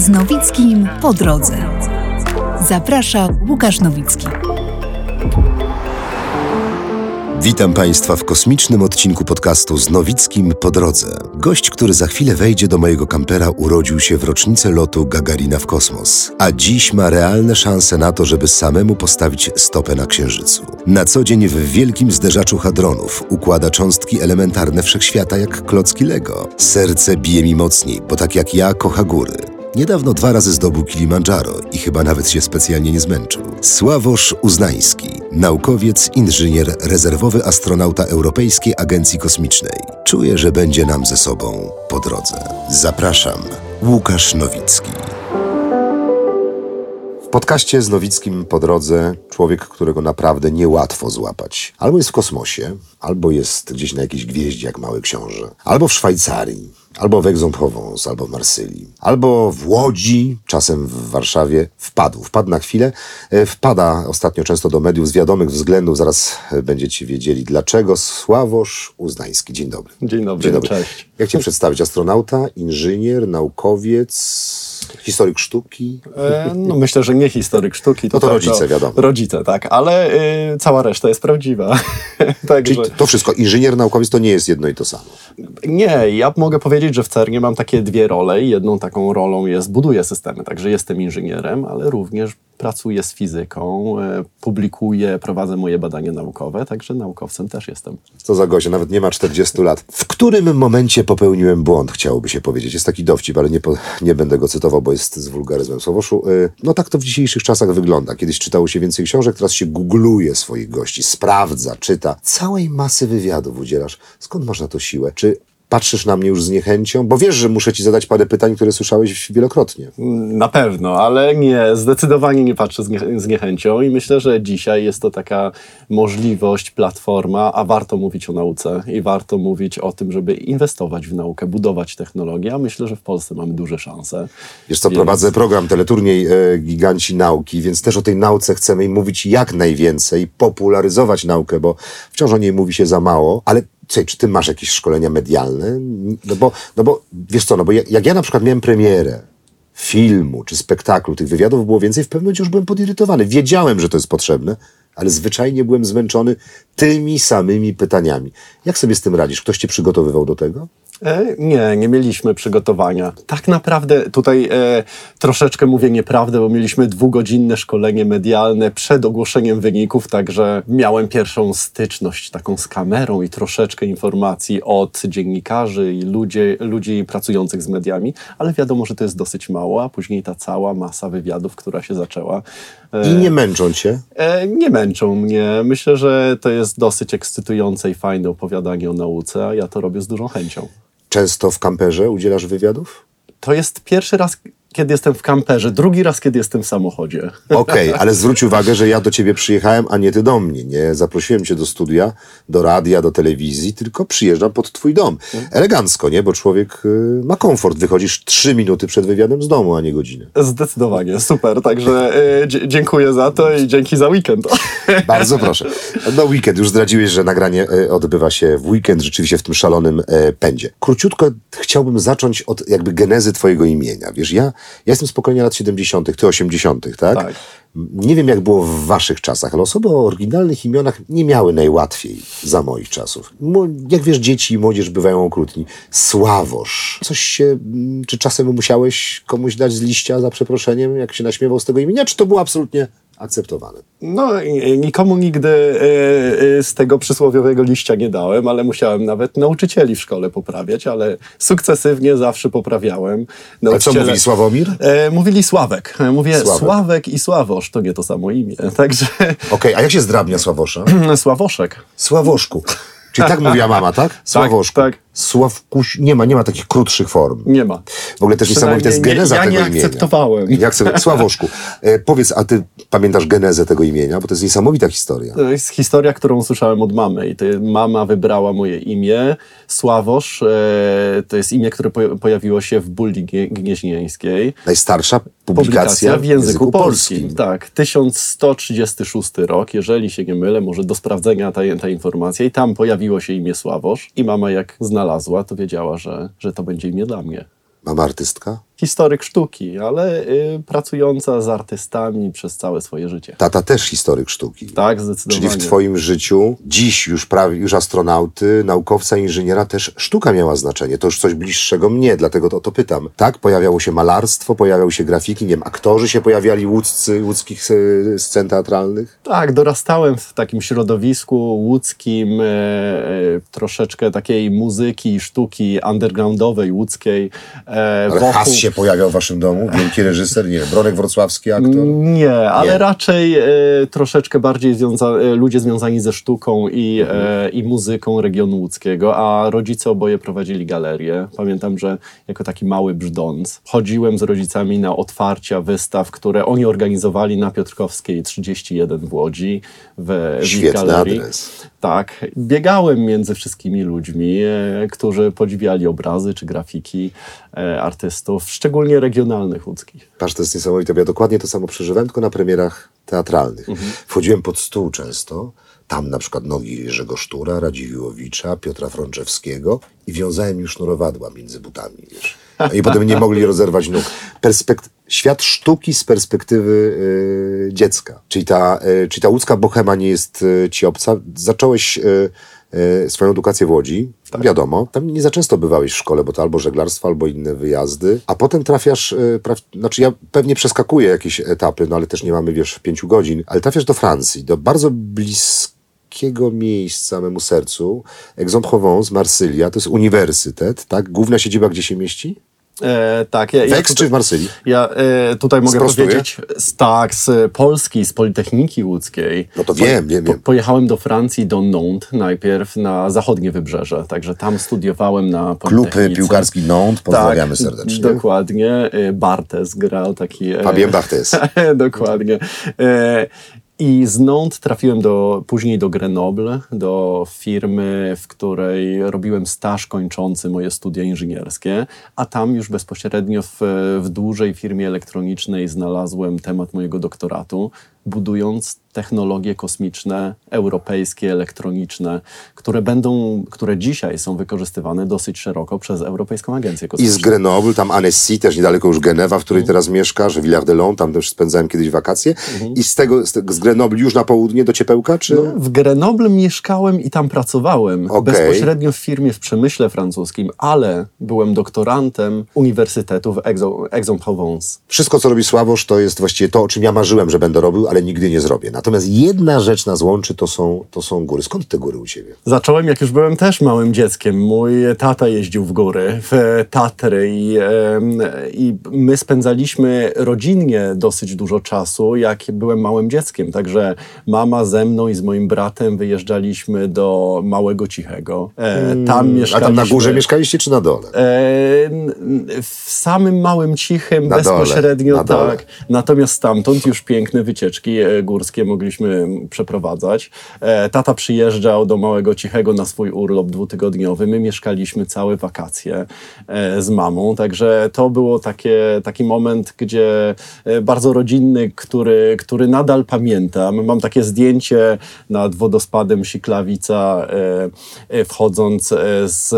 z Nowickim po drodze. Zaprasza Łukasz Nowicki. Witam Państwa w kosmicznym odcinku podcastu z Nowickim po drodze. Gość, który za chwilę wejdzie do mojego kampera, urodził się w rocznicę lotu Gagarina w kosmos, a dziś ma realne szanse na to, żeby samemu postawić stopę na Księżycu. Na co dzień w wielkim zderzaczu hadronów układa cząstki elementarne wszechświata jak klocki Lego. Serce bije mi mocniej, bo tak jak ja kocha góry. Niedawno dwa razy zdobył Kilimandżaro i chyba nawet się specjalnie nie zmęczył. Sławosz Uznański, naukowiec, inżynier, rezerwowy astronauta Europejskiej Agencji Kosmicznej. Czuję, że będzie nam ze sobą po drodze. Zapraszam, Łukasz Nowicki. Podcaście z Nowickim po drodze człowiek, którego naprawdę niełatwo złapać. Albo jest w kosmosie, albo jest gdzieś na jakiejś gwieździe jak Mały Książę, albo w Szwajcarii, albo w Aix-en-Provence, albo w Marsylii, albo w Łodzi, czasem w Warszawie, wpadł. Wpadł na chwilę. E, Wpada ostatnio często do mediów z wiadomych względów. Zaraz e, będziecie wiedzieli dlaczego. Sławosz Uznański. Dzień dobry. Dzień dobry, Dzień dobry. cześć. Jak cię przedstawić? Astronauta, inżynier, naukowiec, historyk sztuki? E, no myślę, że nie historyk sztuki. No to tak, rodzice, wiadomo. Rodzice, tak, ale y, cała reszta jest prawdziwa. Także Czyli to wszystko. Inżynier, naukowiec to nie jest jedno i to samo. nie, ja mogę powiedzieć, że w CERNie mam takie dwie role jedną taką rolą jest buduję systemy, także jestem inżynierem, ale również pracuję z fizyką, e, publikuję, prowadzę moje badania naukowe, także naukowcem też jestem. Co za gość, nawet nie ma 40 lat. W którym momencie popełniłem błąd, chciałoby się powiedzieć. Jest taki dowcip, ale nie, po, nie będę go cytował, bo jest z wulgaryzmem Słowoszu. Y, No tak to w dzisiejszych czasach wygląda. Kiedyś czytało się więcej książek, teraz się googluje swoich gości, sprawdza, czyta. Całej masy wywiadów udzielasz. Skąd masz na to siłę? Czy patrzysz na mnie już z niechęcią? Bo wiesz, że muszę ci zadać parę pytań, które słyszałeś wielokrotnie. Na pewno, ale nie, zdecydowanie nie patrzę z, nie, z niechęcią i myślę, że dzisiaj jest to taka możliwość, platforma, a warto mówić o nauce i warto mówić o tym, żeby inwestować w naukę, budować technologię, a myślę, że w Polsce mamy duże szanse. Wiesz co, Więc- prowadzę program Teleturniej e, Giganci Nauki, więc też o tej nauce chcemy mówić jak najwięcej, popularyzować naukę, bo wciąż o niej mówi się za mało, ale Słuchaj, czy ty masz jakieś szkolenia medialne? No bo, no bo wiesz co, no bo jak, jak ja na przykład miałem premierę filmu czy spektaklu, tych wywiadów było więcej, w pewnym momencie już byłem podirytowany. Wiedziałem, że to jest potrzebne, ale zwyczajnie byłem zmęczony tymi samymi pytaniami. Jak sobie z tym radzisz? Ktoś cię przygotowywał do tego? E, nie, nie mieliśmy przygotowania. Tak naprawdę tutaj e, troszeczkę mówię nieprawdę, bo mieliśmy dwugodzinne szkolenie medialne przed ogłoszeniem wyników, także miałem pierwszą styczność taką z kamerą i troszeczkę informacji od dziennikarzy i ludzi, ludzi pracujących z mediami, ale wiadomo, że to jest dosyć mało, a później ta cała masa wywiadów, która się zaczęła. e, I nie męczą cię? E, nie męczą mnie. Myślę, że to jest dosyć ekscytujące i fajne opowiadanie o nauce, a ja to robię z dużą chęcią. Często w kamperze udzielasz wywiadów? To jest pierwszy raz, kiedy jestem w kamperze, drugi raz, kiedy jestem w samochodzie. Okej, ale zwróć uwagę, że ja do ciebie przyjechałem, a nie ty do mnie. Nie zaprosiłem cię do studia, do radia, do telewizji, tylko przyjeżdżam pod twój dom. Elegancko, nie? Bo człowiek y, ma komfort. Wychodzisz trzy minuty przed wywiadem z domu, a nie godzinę. Zdecydowanie, super. Także dzie- dziękuję za to i dzięki za weekend. Bardzo proszę. No weekend, już zdradziłeś, że nagranie e, odbywa się w weekend, rzeczywiście w tym szalonym pędzie. Króciutko chciałbym zacząć od jakby genezy twojego imienia. Wiesz, ja, ja jestem z pokolenia lat 70., ty 80., tak? Tak. Nie wiem, jak było w waszych czasach, ale osoby o oryginalnych imionach nie miały najłatwiej za moich czasów. Jak wiesz, dzieci i młodzież bywają okrutni. Sławosz. Coś się, mm, czy czasem musiałeś komuś dać z liścia za przeproszeniem, jak się naśmiewał z tego imienia, czy to było absolutnie akceptowane? No, nikomu nigdy e, e, z tego przysłowiowego liścia nie dałem, ale musiałem nawet nauczycieli w szkole poprawiać, ale sukcesywnie zawsze poprawiałem. A co mówi Sławomir? E, mówili Sławek. Mówię Sławek. Sławek i Sławosz, to nie to samo imię. Także Okej, a jak się zdrabnia Sławosza? Sławoszek. Sławoszku. Czyli tak mówiła mama, tak? Sławoszku. tak. Sławkuś. Nie ma, nie ma takich krótszych form. Nie ma. W ogóle też niesamowita jest geneza nie- ja tego nie imienia. akceptowałem. Jak sobie, Sławoszku, e, powiedz, a ty pamiętasz genezę tego imienia? Bo to jest niesamowita historia. To jest historia, którą usłyszałem od mamy. I to mama wybrała moje imię. Sławosz e, to jest imię, które po, pojawiło się w Bulli Gnie- Gnieźnieńskiej. Najstarsza publikacja, w języku polskim. Tak, 1136 rok, jeżeli się nie mylę, może do sprawdzenia ta, ta informacja. I tam pojawiło się imię Sławosz. I mama jak znalazła, to wiedziała, że, że to będzie imię dla mnie. Mama artystka? Historyk sztuki, ale y, pracująca z artystami przez całe swoje życie. Tata też historyk sztuki. Tak, zdecydowanie. Czyli w twoim życiu, dziś już prawie, już astronauty, naukowca, inżyniera, też sztuka miała znaczenie. To już coś bliższego mnie, dlatego to o to pytam. Tak, pojawiało się malarstwo, pojawiały się grafiki, nie wiem, aktorzy się pojawiali łódzcy, łódzkich e, scen teatralnych? Tak, dorastałem w takim środowisku łódzkim, e, e, troszeczkę takiej muzyki, sztuki undergroundowej, łódzkiej. E, Ale wokół- Has się pojawiał w waszym domu? Wielki reżyser, nie wiem, Bronek Wrocławski, aktor? Nie, ale Nie. raczej e, troszeczkę bardziej związa- e, ludzie związani ze sztuką i, Mhm. e, i muzyką regionu łódzkiego, a rodzice oboje prowadzili galerię. Pamiętam, że jako taki mały brzdąc chodziłem z rodzicami na otwarcia wystaw, które oni organizowali na Piotrkowskiej 31 w Łodzi, w, w Świetny galerii. adres. Tak, biegałem między wszystkimi ludźmi, e, którzy podziwiali obrazy czy grafiki e, artystów, szczególnie regionalnych łódzkich. Patrz, to jest niesamowite, ja dokładnie to samo przeżywałem, tylko na premierach teatralnych. Wchodziłem pod stół często, tam na przykład nogi Jerzego Sztura, Radziwiłowicza, Piotra Frączewskiego i wiązałem już sznurowadła między butami, wiesz. I potem nie mogli rozerwać nóg. Perspekt- świat sztuki z perspektywy y, dziecka. Czyli ta, y, czyli ta łódzka bohema nie jest y, ci obca. Zacząłeś y, swoją edukację w Łodzi, wiadomo. Tam nie za często bywałeś w szkole, bo to albo żeglarstwo, albo inne wyjazdy. A potem trafiasz, y, praw, znaczy ja pewnie przeskakuję jakieś etapy, no ale też nie mamy, wiesz, pięciu godzin, ale trafiasz do Francji, do bardzo bliskiego miejsca memu sercu, Aix-en-Provence, Marsylia, to jest uniwersytet, tak? Główna siedziba gdzie się mieści? E, tak, ja, W ja czy w Marsylii? Ja e, tutaj mogę Sprostuję? powiedzieć, z, tak, z Polski, z Politechniki Łódzkiej. No to wiem, wiem, Po, wiem. pojechałem do Francji, do Nantes najpierw, na zachodnie wybrzeże, także tam studiowałem na Klub Politechnice. piłkarski Nantes, pozdrawiamy tak, serdecznie. Dokładnie. E, Bartes grał taki... e, Fabien Barthez. Dokładnie. E, I z Nantes trafiłem do, później do Grenoble, do firmy, w której robiłem staż kończący moje studia inżynierskie, a tam już bezpośrednio w, w dużej firmie elektronicznej znalazłem temat mojego doktoratu, budując technologie kosmiczne, europejskie, elektroniczne, które będą, które dzisiaj są wykorzystywane dosyć szeroko przez Europejską Agencję I Kosmiczną. z Grenoble, tam Annecy, też niedaleko już Genewa, w której teraz mieszkasz, Villard-de-Lans, tam też spędzałem kiedyś wakacje. I z tego, z, z Grenoble już na południe do Ciepełka, czy... No, w Grenoble mieszkałem i tam pracowałem. Okej. Bezpośrednio w firmie w przemyśle francuskim, ale byłem doktorantem Uniwersytetu w Aix- Aix-en-Provence. Wszystko, co robi Sławosz, to jest właściwie to, o czym ja marzyłem, że będę robił, ale nigdy nie zrobię. Natomiast jedna rzecz nas łączy, to są, to są góry. Skąd te góry u ciebie? Zacząłem, jak już byłem też małym dzieckiem. Mój tata jeździł w góry, w Tatry i, i my spędzaliśmy rodzinnie dosyć dużo czasu, jak byłem małym dzieckiem. Także mama ze mną i z moim bratem wyjeżdżaliśmy do Małego Cichego. E, tam A mieszkaliśmy. tam na górze mieszkaliście, czy na dole? E, w samym małym cichym, Na dole, bezpośrednio na dole. tak. Natomiast stamtąd już piękne wycieczki e, górskie mogliśmy przeprowadzać. E, tata przyjeżdżał do małego cichego na swój urlop dwutygodniowy. My mieszkaliśmy całe wakacje e, z mamą, także to było taki moment, gdzie bardzo rodzinny, który, który nadal pamiętam. Mam takie zdjęcie nad wodospadem Siklawica, wchodząc z,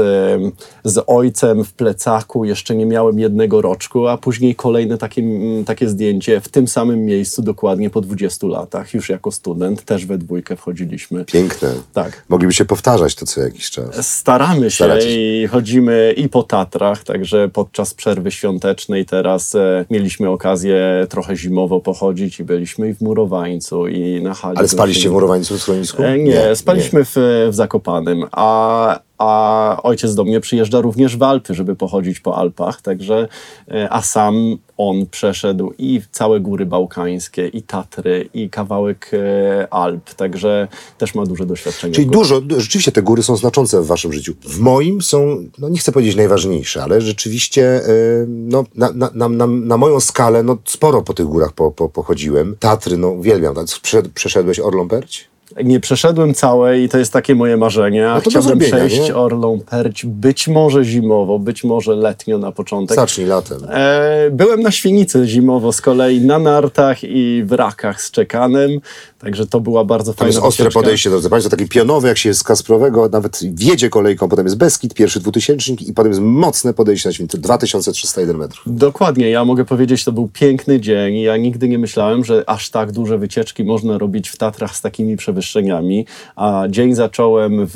z ojcem w plecaku. Jeszcze nie miałem jednego roczku, a później kolejne takie, mm, takie zdjęcie w tym samym miejscu dokładnie po 20 latach, już jako student, też we dwójkę wchodziliśmy. Piękne. Tak. Moglibyście powtarzać to co jakiś czas. Staramy się Staracie i chodzimy i po Tatrach, także podczas przerwy świątecznej teraz e, mieliśmy okazję trochę zimowo pochodzić i byliśmy i w Murowańcu i na hali. Ale spaliście w. Murowańcu w schronisku? E, nie, spaliśmy w, w Zakopanym, a, a ojciec do mnie przyjeżdża również w Alpy, żeby pochodzić po Alpach, także, e, a sam on przeszedł i całe góry bałkańskie, i Tatry, i kawałek e, Alp, także też ma duże doświadczenie. Czyli dużo, rzeczywiście te góry są znaczące w waszym życiu. W moim są, no nie chcę powiedzieć najważniejsze, ale rzeczywiście y, no, na, na, na, na, moją skalę no, sporo po tych górach po, po, pochodziłem. Tatry, no uwielbiam. Tak, Przeszedł, przeszedłeś Orlą Perć? Nie przeszedłem całej i to jest takie moje marzenie. No to Chciałbym zrobienia, przejść nie? Orlą Perć być może zimowo, być może letnio na początek. Zacznij latem. E, byłem na Świnicy zimowo z kolei na nartach i w rakach z czekanem, także to była bardzo fajna jest ostre podejście, drodzy Państwo, takie pionowe, jak się jest z Kasprowego, nawet wjedzie kolejką, potem jest Beskid, pierwszy dwutysięcznik i potem jest mocne podejście na święty, 2301 metrów. Dokładnie, ja mogę powiedzieć, to był piękny dzień. Ja nigdy nie myślałem, że aż tak duże wycieczki można robić w Tatrach z takimi przewyższeniami. A dzień zacząłem w,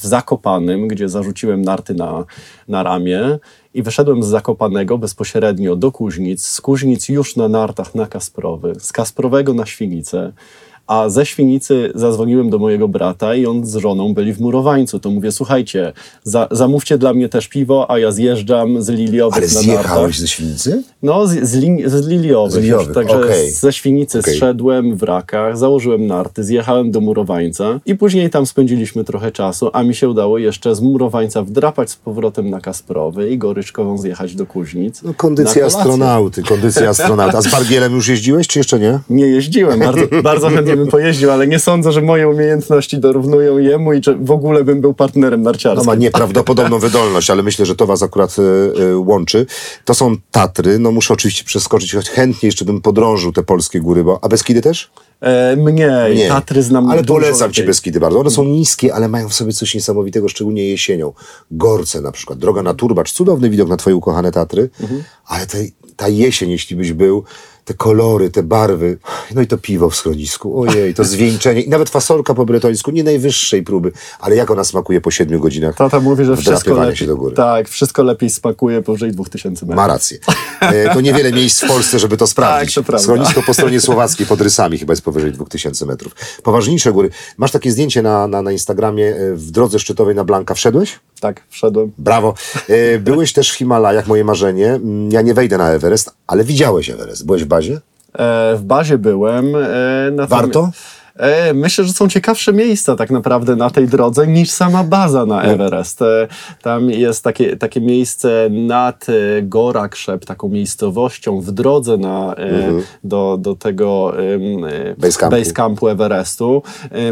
w Zakopanym, gdzie zarzuciłem narty na, na ramię i wyszedłem z Zakopanego bezpośrednio do Kuźnic, z Kuźnic już na nartach na Kasprowy, z Kasprowego na Świnicę. A ze Świnicy zadzwoniłem do mojego brata i on z żoną byli w Murowańcu. To mówię, słuchajcie, za, zamówcie dla mnie też piwo, a ja zjeżdżam z Liliowych Ale na zjechałeś ze Świnicy? No, z, z, li, z Liliowych. Z Liliowych, Także okej. ze Świnicy Okej. zszedłem w rakach, założyłem narty, zjechałem do Murowańca i później tam spędziliśmy trochę czasu, a mi się udało jeszcze z Murowańca wdrapać z powrotem na Kasprowy i Goryczkową zjechać do Kuźnic. No, kondycja astronauty, kondycja astronauta. A z Bargielem już jeździłeś, czy jeszcze nie? Nie jeździłem, bardzo, bardzo chętnie bym pojeździł, ale nie sądzę, że moje umiejętności dorównują jemu i że w ogóle bym był partnerem No narciarskim. ma nieprawdopodobną wydolność, ale myślę, że to was akurat e, łączy. To są Tatry, no muszę oczywiście przeskoczyć, choć chętnie jeszcze bym podrążył te polskie góry, bo... A Beskidy też? E, mniej, Nie. Tatry znam Ale polecam ci. Beskidy bardzo. One są niskie, ale mają w sobie coś niesamowitego, szczególnie jesienią. Gorce na przykład, droga na Turbacz, cudowny widok na twoje ukochane Tatry, Mhm. ale te, ta jesień, jeśli byś był, te kolory, te barwy, no i to piwo w schronisku, ojej, to zwieńczenie i nawet fasolka po bretońsku, nie najwyższej próby, ale jak ona smakuje po siedmiu godzinach Tata mówi, że wszystko lepiej, się do góry. tak, wszystko lepiej smakuje powyżej 2000 metrów. Ma rację. E, to niewiele miejsc w Polsce, żeby to sprawdzić. Tak, to prawda. Schronisko po stronie słowackiej pod rysami chyba jest powyżej 2000 metrów. Poważniejsze góry. Masz takie zdjęcie na, na, na Instagramie e, w drodze szczytowej na Blanka. Wszedłeś? Tak, wszedłem. Brawo. E, Byłeś też w Himalajach, moje marzenie. Mm, Ja nie wejdę na Everest, ale widziałeś Everest. Byłeś w bazie? E, w bazie byłem. E, Warto? E, myślę, że są ciekawsze miejsca tak naprawdę na tej drodze niż sama baza na Everest. E, tam jest takie, takie miejsce nad e, Gora Krzep, taką miejscowością w drodze na, e, do, do tego e, Base campu. Everestu.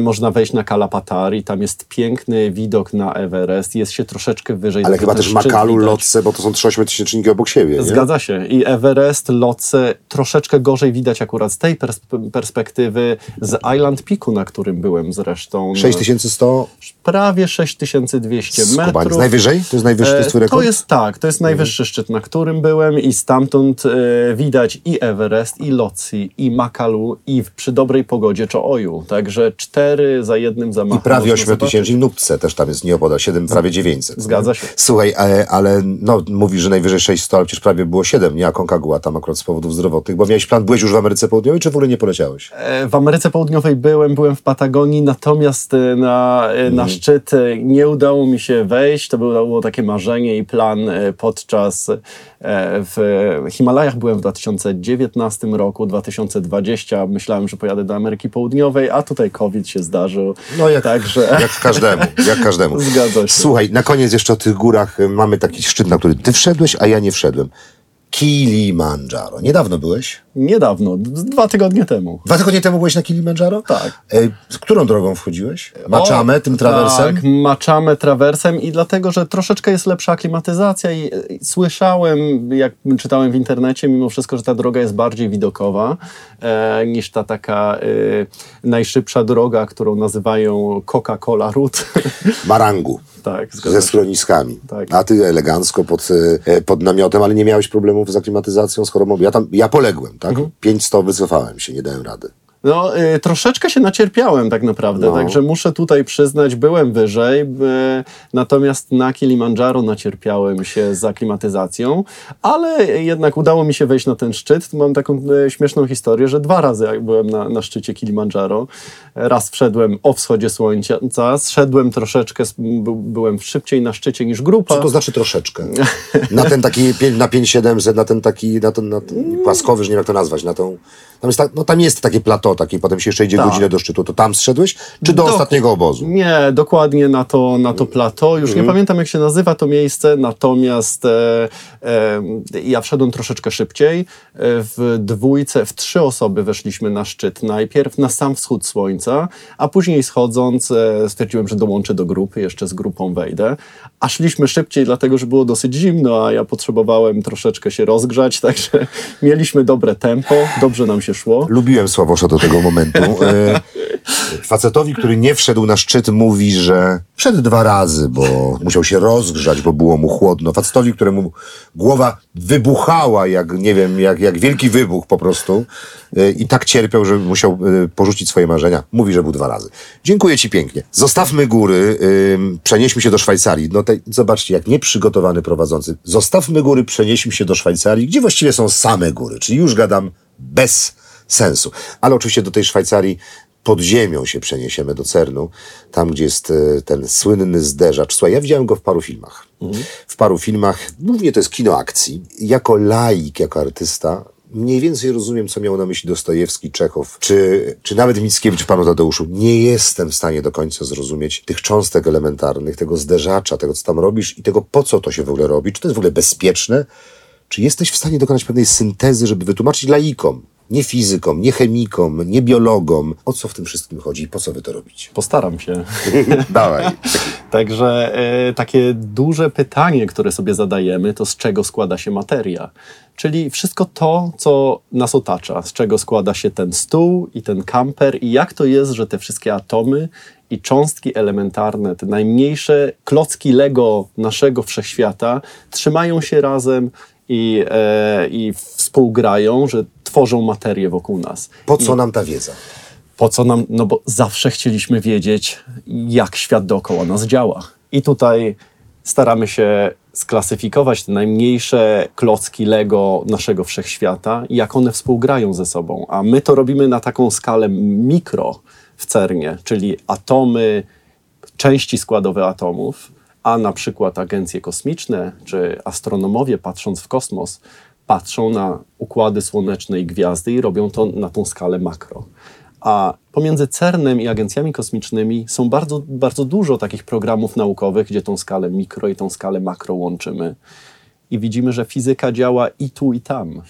Można wejść na Kalapatari, tam jest piękny widok na Everest, jest się troszeczkę wyżej. Ale chyba też Makalu, widać. Lotse, bo to są trzy ośmiotysięczniki obok siebie. Nie? Zgadza się. I Everest, Lotse troszeczkę gorzej widać akurat z tej pers- perspektywy z Island Peaku, na którym byłem zresztą. 6100 Prawie 6200 skubaniec. metrów. Najwyżej? To jest najwyższy, jest twój E, rekord? To jest tak, to jest najwyższy szczyt, na którym byłem i stamtąd e, widać i Everest, i Lotse, i Makalu, i w, przy dobrej pogodzie Czoju. Także cztery za jednym zamachem. I prawie można zobaczyć. ośmiotysięcznik Nupce też tam jest nieopodal, 7, prawie 900. Zgadza się. Słuchaj, ale, ale no, mówisz, że najwyżej 600, ale przecież prawie było 7, nie? A Concagua tam akurat z powodów zdrowotnych, bo miałeś plan, byłeś już w Ameryce Południowej, czy w ogóle nie poleciałeś? E, W Ameryce Południowej byłem, byłem w Patagonii, natomiast e, na, e, na szczyt e, nie udało mi się wejść. To było, było takie marzenie i plan podczas w Himalajach byłem w 2019 roku, 2020 myślałem, że pojadę do Ameryki Południowej, a tutaj COVID się zdarzył. No jak, Także jak każdemu, jak każdemu. Zgadza się. Słuchaj, na koniec jeszcze o tych górach y, mamy taki szczyt, na który ty wszedłeś, a ja nie wszedłem. Kilimandżaro. Niedawno byłeś? Niedawno, dwa tygodnie temu. Dwa tygodnie temu byłeś na Kilimandżaro? Tak. E, z którą drogą wchodziłeś? Maczamę, O, tym trawersem? Tak, maczamy trawersem i dlatego, że troszeczkę jest lepsza aklimatyzacja i, i słyszałem, jak czytałem w internecie, mimo wszystko, że ta droga jest bardziej widokowa e, niż ta taka e, najszybsza droga, którą nazywają Coca-Cola Route. Marangu. tak, Ze schroniskami. Tak. A ty elegancko pod, e, pod namiotem, ale nie miałeś problemów z aklimatyzacją, z chorobą? Ja tam, ja poległem, tak? Mhm. 500 wycofałem się, nie dałem rady. No, y, troszeczkę się nacierpiałem tak naprawdę, No. także muszę tutaj przyznać, byłem wyżej, y, natomiast na Kilimandżaro nacierpiałem się z aklimatyzacją, ale jednak udało mi się wejść na ten szczyt. Mam taką y, śmieszną historię, że dwa razy jak byłem na, na szczycie Kilimandżaro. Raz wszedłem o wschodzie słońca, zszedłem troszeczkę, by, byłem szybciej na szczycie niż grupa. Co to znaczy troszeczkę? Na ten taki, pię- na 5700, na ten taki, na ten, na ten płaskowy, że nie wiem jak to nazwać, na tą, tam jest, tak, no tam jest takie plateau plateau takie, potem się jeszcze idzie Tak. godzinę do szczytu, to tam zszedłeś? Czy do Dok- ostatniego obozu? Nie, dokładnie na to, na to plateau. Już nie pamiętam, jak się nazywa to miejsce, natomiast e, e, ja wszedłem troszeczkę szybciej. E, w dwójce, w trzy osoby weszliśmy na szczyt. Najpierw na sam wschód słońca, a później schodząc e, stwierdziłem, że dołączę do grupy, jeszcze z grupą wejdę. A szliśmy szybciej, dlatego, że było dosyć zimno, a ja potrzebowałem troszeczkę się rozgrzać, także mieliśmy dobre tempo, dobrze nam się szło. Lubiłem Sławosza do tego momentu. E, facetowi, który nie wszedł na szczyt, mówi, że wszedł dwa razy, bo musiał się rozgrzać, bo było mu chłodno. Facetowi, któremu głowa wybuchała, jak nie wiem, jak, jak wielki wybuch po prostu e, i tak cierpiał, że musiał e, porzucić swoje marzenia. Mówi, że był dwa razy. Dziękuję ci pięknie. Zostawmy góry, przenieśmy się do Szwajcarii. No te, zobaczcie, jak nieprzygotowany prowadzący. Zostawmy góry, przenieśmy się do Szwajcarii, gdzie właściwie są same góry, czyli już gadam bez sensu. Ale oczywiście do tej Szwajcarii pod ziemią się przeniesiemy do Cernu, tam gdzie jest e, ten słynny zderzacz. Słuchaj, ja widziałem go w paru filmach. W paru filmach, głównie to jest kino akcji. Jako laik, jako artysta, mniej więcej rozumiem, co miał na myśli Dostojewski, Czechow, czy, czy nawet Mickiewicz, panu Tadeuszu. Nie jestem w stanie do końca zrozumieć tych cząstek elementarnych, tego zderzacza, tego, co tam robisz i tego, po co to się w ogóle robi. Czy to jest w ogóle bezpieczne? Czy jesteś w stanie dokonać pewnej syntezy, żeby wytłumaczyć laikom, nie fizykom, nie chemikom, nie biologom, o co w tym wszystkim chodzi i po co wy to robicie? Postaram się. Dawaj. Także e, takie duże pytanie, które sobie zadajemy, to z czego składa się materia. Czyli wszystko to, co nas otacza, z czego składa się ten stół i ten kamper, i jak to jest, że te wszystkie atomy i cząstki elementarne, te najmniejsze klocki Lego naszego wszechświata, trzymają się razem i, e, i współgrają, że tworzą materię wokół nas. Po co nam ta wiedza? Po co nam? No bo zawsze chcieliśmy wiedzieć, jak świat dookoła nas działa. I tutaj staramy się sklasyfikować te najmniejsze klocki Lego naszego wszechświata i jak one współgrają ze sobą. A my to robimy na taką skalę mikro w CERNie, czyli atomy, części składowe atomów, a na przykład agencje kosmiczne czy astronomowie patrząc w kosmos, patrzą na układy słoneczne i gwiazdy i robią to na tą skalę makro. A pomiędzy CERNem i agencjami kosmicznymi są bardzo, bardzo dużo takich programów naukowych, gdzie tą skalę mikro i tą skalę makro łączymy. I widzimy, że fizyka działa i tu, i tam.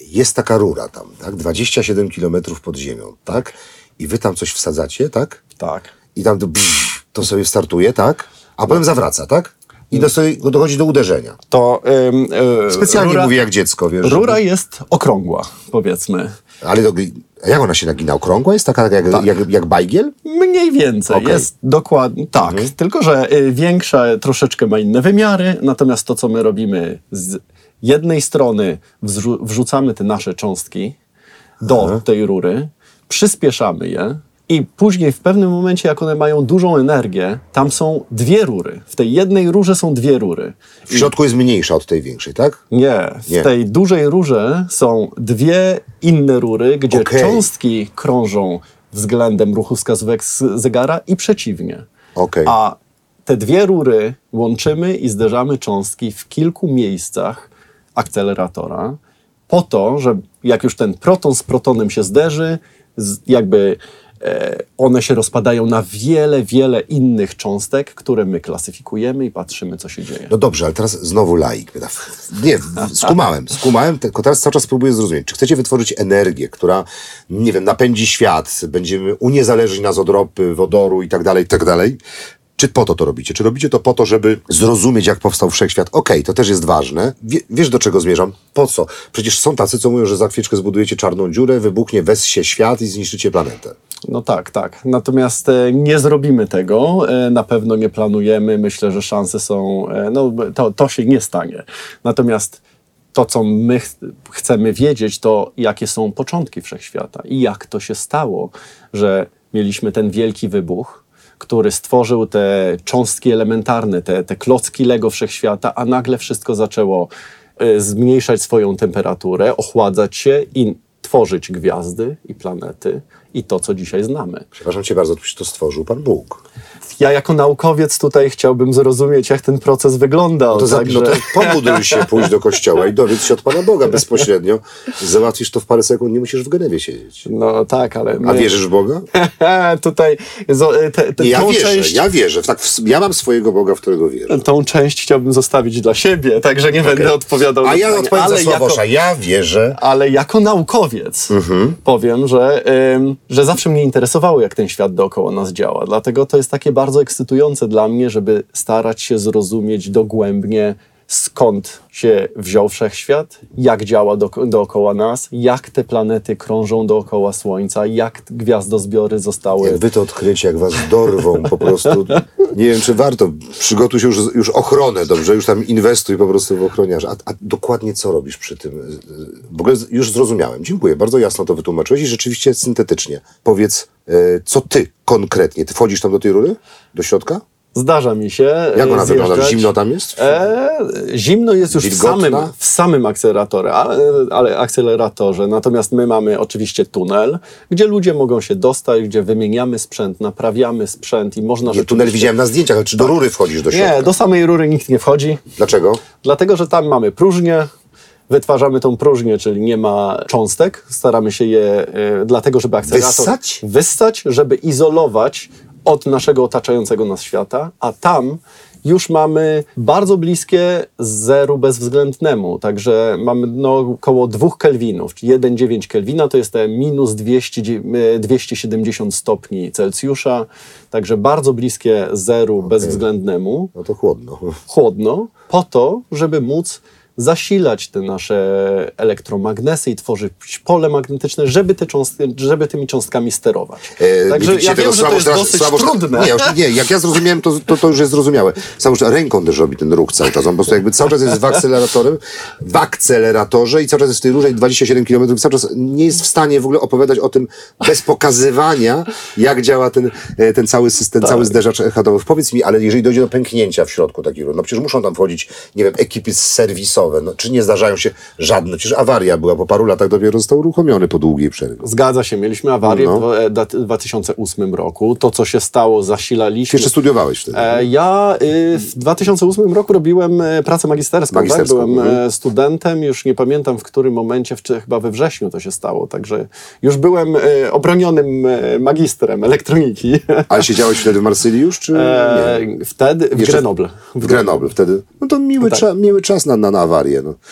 Jest taka rura tam, tak? 27 kilometrów pod ziemią, tak? I wy tam coś wsadzacie, tak? Tak. I tam to, pff, to sobie startuje, tak? A potem zawraca, tak? I dochodzi do uderzenia. To ym, y, Specjalnie rura, mówię jak dziecko, wiesz. Rura żeby- jest okrągła, powiedzmy. Ale jak ona się nagina? Okrągła jest? Taka jak, jak, jak bajgiel? Mniej więcej. Okej. Jest dokładnie tak. Tylko, że y, większa troszeczkę ma inne wymiary, natomiast to, co my robimy z jednej strony wrzucamy te nasze cząstki do tej rury, przyspieszamy je i później w pewnym momencie, jak one mają dużą energię, tam są dwie rury. W tej jednej rurze są dwie rury. W środku jest mniejsza od tej większej, tak? Nie, w Nie. tej dużej rurze są dwie inne rury, gdzie Okej. cząstki krążą względem ruchu wskazówek z zegara i przeciwnie. Okej. A te dwie rury łączymy i zderzamy cząstki w kilku miejscach akceleratora, po to, że jak już ten proton z protonem się zderzy, jakby one się rozpadają na wiele, wiele innych cząstek, które my klasyfikujemy i patrzymy, co się dzieje. No dobrze, ale teraz znowu laik. Nie, skumałem, skumałem, tylko teraz cały czas próbuję zrozumieć. Czy chcecie wytworzyć energię, która, nie wiem, napędzi świat, będziemy uniezależnić nas od ropy, wodoru i tak dalej, i tak dalej? Czy po to to robicie? Czy robicie to po to, żeby zrozumieć, jak powstał wszechświat? Okej, to też jest ważne. Wie, wiesz, do czego zmierzam? Po co? Przecież są tacy, co mówią, że za chwileczkę zbudujecie czarną dziurę, wybuchnie, wes się świat i zniszczycie planetę. No tak, tak. Natomiast e, nie zrobimy tego, e, na pewno nie planujemy. Myślę, że szanse są, e, no to, to się nie stanie. Natomiast to, co my ch chcemy wiedzieć, to jakie są początki wszechświata i jak to się stało, że mieliśmy ten wielki wybuch, który stworzył te cząstki elementarne, te, te klocki Lego wszechświata, a nagle wszystko zaczęło zmniejszać swoją temperaturę, ochładzać się i tworzyć gwiazdy i planety i to, co dzisiaj znamy. Przepraszam cię bardzo, to stworzył Pan Bóg. Ja jako naukowiec tutaj chciałbym zrozumieć, jak ten proces wyglądał. No to, także... no to pomódl się, pójść do kościoła i dowiedz się od Pana Boga bezpośrednio. Załatwisz to w parę sekund, nie musisz w Genewie siedzieć. No tak, ale... My... A wierzysz w Boga? tutaj zo- te, te, Ja wierzę, część... ja wierzę. Tak, ja mam swojego Boga, w którego wierzę. Tą część chciałbym zostawić dla siebie, także nie będę odpowiadał A ja odpowiem za Sławosza. jako, Ja wierzę. ale jako naukowiec Mhm. powiem, że, ym, że zawsze mnie interesowało, jak ten świat dookoła nas działa. Dlatego to jest takie bardzo ekscytujące dla mnie, żeby starać się zrozumieć dogłębnie, skąd się wziął wszechświat, jak działa do, dookoła nas, jak te planety krążą dookoła Słońca, jak gwiazdozbiory zostały... Jak wy to odkrycie, jak was dorwą po prostu. Nie wiem, czy warto. Przygotuj się już, już ochronę, dobrze? Już tam inwestuj po prostu w ochroniarza. A, a dokładnie co robisz przy tym? W ogóle już zrozumiałem. Dziękuję. Bardzo jasno to wytłumaczyłeś i rzeczywiście syntetycznie. Powiedz, e, co ty konkretnie? Ty wchodzisz tam do tej rury? Do środka? Zdarza mi się Jak ona e, wygląda? zjeżdżać. Zimno tam jest? E, zimno jest już w samym, w samym akceleratorze, ale, ale akceleratorze. Natomiast my mamy oczywiście tunel, gdzie ludzie mogą się dostać, gdzie wymieniamy sprzęt, naprawiamy sprzęt i można Nie, tunel widziałem na zdjęciach, ale czy do rury wchodzisz do środka? Nie, do samej rury nikt nie wchodzi, Dlaczego? dlatego że tam mamy próżnię. Wytwarzamy tą próżnię, czyli nie ma cząstek. Staramy się je, e, dlatego żeby akcelerator Wyssać? wyssać, żeby izolować od naszego otaczającego nas świata, a tam już mamy bardzo bliskie zeru bezwzględnemu, także mamy no, około 2 kelwinów, czyli 1,9 kelwina to jest te minus 200, e, 270 stopni Celsjusza, także bardzo bliskie zeru bezwzględnemu. No to chłodno. chłodno, po to, żeby móc zasilać te nasze elektromagnesy i tworzyć pole magnetyczne, żeby, te cząstki, żeby tymi cząstkami sterować. E, Także ja wiem, że to jest dosyć Sławosz- trudne. Nie, już, nie, jak ja zrozumiałem, to, to, to już jest zrozumiałe. Sławosz ręką też robi ten ruch cały czas. On po prostu jakby cały czas jest w akceleratorem, w akceleratorze i cały czas jest w tej i 27 km cały czas nie jest w stanie w ogóle opowiadać o tym bez pokazywania, jak działa ten, e, ten cały system, Tak. cały zderzacz hadrowy. Powiedz mi, ale jeżeli dojdzie do pęknięcia w środku takiej rury, no przecież muszą tam wchodzić, nie wiem, ekipy serwisowe, no, czy nie zdarzają się żadne? Przecież awaria była po paru latach, dopiero został uruchomiony po długiej przerwie. Zgadza się, mieliśmy awarię No. w dwa- e, da- 2008 roku. To, co się stało, zasilaliśmy... Jeszcze studiowałeś wtedy. E, Ja y, w 2008 roku robiłem e, pracę magisterską. Magisterską, Tak? Byłem mhm. e, studentem, już nie pamiętam w którym momencie, w, chyba we wrześniu to się stało. Także już byłem e, obronionym magistrem elektroniki. Ale siedziałeś wtedy w Marsylii już, czy E? Wtedy w Grenoble. W Grenoble wtedy. No to miły, Tak. cza, miły czas na, na, na awarię. No.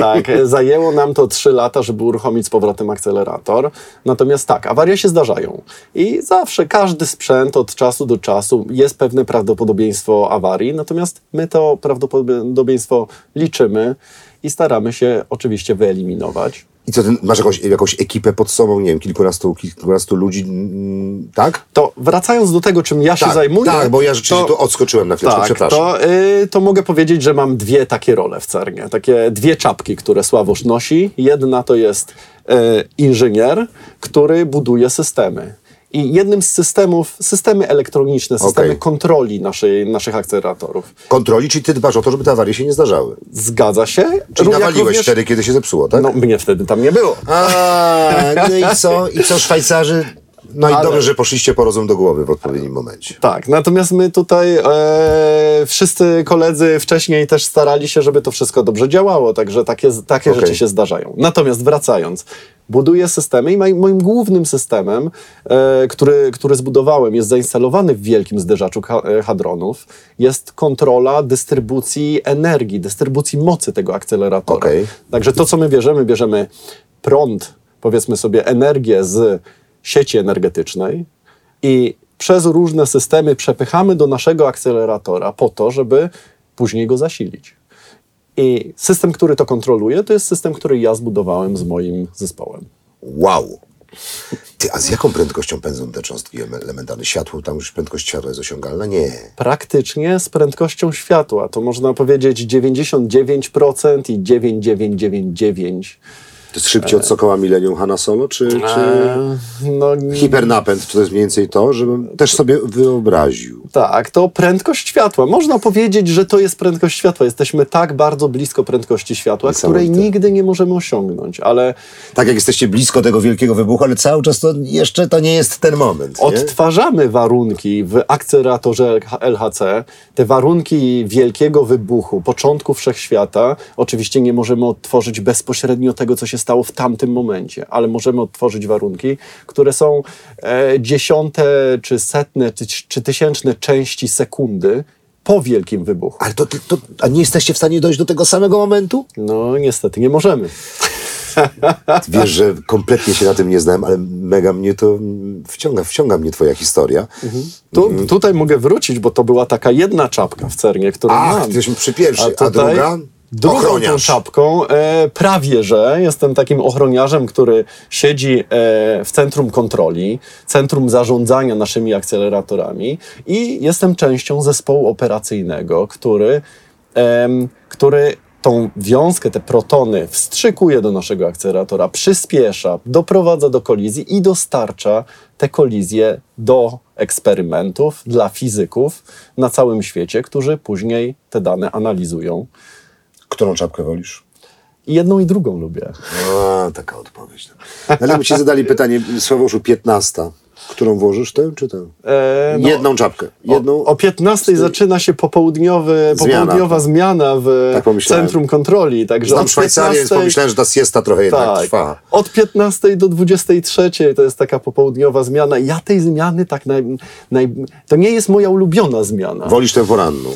Tak, zajęło nam to 3 lata, żeby uruchomić z powrotem akcelerator. Natomiast tak, awarie się zdarzają. I zawsze każdy sprzęt od czasu do czasu jest pewne prawdopodobieństwo awarii, natomiast my to prawdopodobieństwo liczymy i staramy się oczywiście wyeliminować. I co, ty masz jakąś, jakąś ekipę pod sobą, nie wiem, kilkunastu, kilkunastu ludzi, mm, tak? To wracając do tego, czym ja się tak, zajmuję. Tak, bo ja rzeczywiście tu odskoczyłem na chwileczkę, Tak, przepraszam. to, y, to mogę powiedzieć, że mam dwie takie role w CERNie. Takie dwie czapki, które Sławosz nosi. Jedna to jest y, inżynier, który buduje systemy. I jednym z systemów, systemy elektroniczne, systemy Okej. kontroli naszej, naszych akceleratorów. Kontroli, czyli ty dbasz o to, żeby te awarie się nie zdarzały. Zgadza się. Czyli Jak nawaliłeś również- wtedy, kiedy się zepsuło, tak? No, mnie wtedy tam nie było. A, no i co? I co Szwajcarzy? No i Ale- dobrze, że poszliście po rozum do głowy w odpowiednim momencie. Tak, natomiast my tutaj e, wszyscy koledzy wcześniej też starali się, żeby to wszystko dobrze działało, także takie, takie Okej. rzeczy się zdarzają. Natomiast wracając, buduję systemy i moim głównym systemem, e, który, który zbudowałem, jest zainstalowany w wielkim zderzaczu e, hadronów, jest kontrola dystrybucji energii, dystrybucji mocy tego akceleratora. Okej. Także to, co my bierzemy, bierzemy prąd, powiedzmy sobie, energię z sieci energetycznej i przez różne systemy przepychamy do naszego akceleratora po to, żeby później go zasilić. I system, który to kontroluje, to jest system, który ja zbudowałem z moim zespołem. Wow! Ty, a z jaką prędkością pędzą te cząstki elementarne? Światło, tam już prędkość światła jest osiągalna? Nie. Praktycznie z prędkością światła. To można powiedzieć 99% i 9999 To jest szybciej od Sokoła Millennium Hanna Solo, czy, czy no, hipernapęd? To jest mniej więcej to, żebym też sobie wyobraził. Tak, to prędkość światła. Można powiedzieć, że to jest prędkość światła. Jesteśmy tak bardzo blisko prędkości światła, której nigdy nie możemy osiągnąć, ale Tak jak jesteście blisko tego wielkiego wybuchu, ale cały czas to jeszcze to nie jest ten moment. Nie? odtwarzamy warunki w akceleratorze LHC, te warunki wielkiego wybuchu, początku wszechświata. Oczywiście nie możemy odtworzyć bezpośrednio tego, co się stało w tamtym momencie, ale możemy odtworzyć warunki, które są e, dziesiąte, czy setne, czy, czy tysięczne części sekundy po wielkim wybuchu. Ale to, to, a nie jesteście w stanie dojść do tego samego momentu? No niestety nie możemy. Wiesz, że kompletnie się na tym nie znałem, ale mega mnie to wciąga, wciąga mnie twoja historia. Tu, Tutaj mogę wrócić, bo to była taka jedna czapka w CERNie, którą Ach, mam. jesteśmy przy pierwszej, a, tutaj druga? Drugą tą Ochroniarz. czapką, e, prawie że jestem takim ochroniarzem, który siedzi e, w centrum kontroli, centrum zarządzania naszymi akceleratorami i jestem częścią zespołu operacyjnego, który, em, który tą wiązkę, te protony wstrzykuje do naszego akceleratora, przyspiesza, doprowadza do kolizji i dostarcza te kolizje do eksperymentów dla fizyków na całym świecie, którzy później te dane analizują. Którą czapkę wolisz? I jedną i drugą lubię. A, taka odpowiedź. No, ale jakby ci zadali pytanie, Sławoszu, 15. Którą włożysz, tę czy tę? E, no, Jedną czapkę. Jedną... O, o 15 zaczyna się popołudniowy, Zmiana. popołudniowa zmiana w Tak centrum kontroli. Także Znam Szwajcarię, więc 15 pomyślałem, że ta siesta trochę jednak tak, trwa. od 15 do 23 to jest taka popołudniowa zmiana. Ja tej zmiany tak naj, naj, To nie jest moja ulubiona zmiana. Wolisz tę poranną.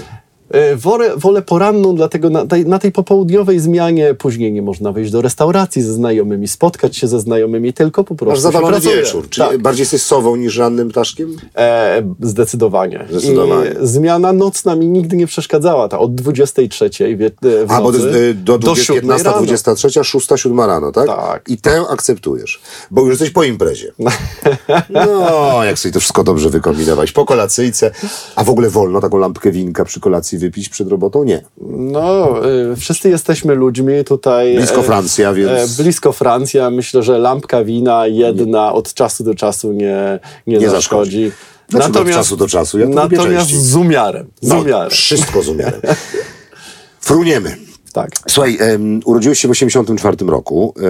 E, Wolę, wolę poranną, dlatego na tej, na tej popołudniowej zmianie później nie można wyjść do restauracji ze znajomymi, spotkać się ze znajomymi, tylko po prostu Masz zawalony wieczór. Czyli Tak. bardziej jesteś sową niż rannym ptaszkiem? E, zdecydowanie. Zdecydowanie. I zmiana nocna mi nigdy nie przeszkadzała. Ta od 23 wie- e, w A, bo nocy y, do, do 7 15, rano. 23, 6, 7 rano, tak? Tak. I tę akceptujesz, bo już jesteś po imprezie. No, jak sobie to wszystko dobrze wykombinowałeś. Po kolacyjce. A w ogóle wolno taką lampkę winka przy kolacji wypić przed robotą? Nie. No, e, wszyscy jesteśmy ludźmi tutaj. Blisko e, Francja, więc- E, blisko Francja. Myślę, że lampka wina jedna od czasu do czasu nie, nie, Nie zaszkodzi. zaszkodzi. Znaczy, od czasu do czasu, ja natomiast z umiarem. Z No, umiarem. wszystko z umiarem. Fruniemy. Tak. Słuchaj, em, urodziłeś się w 84 roku e,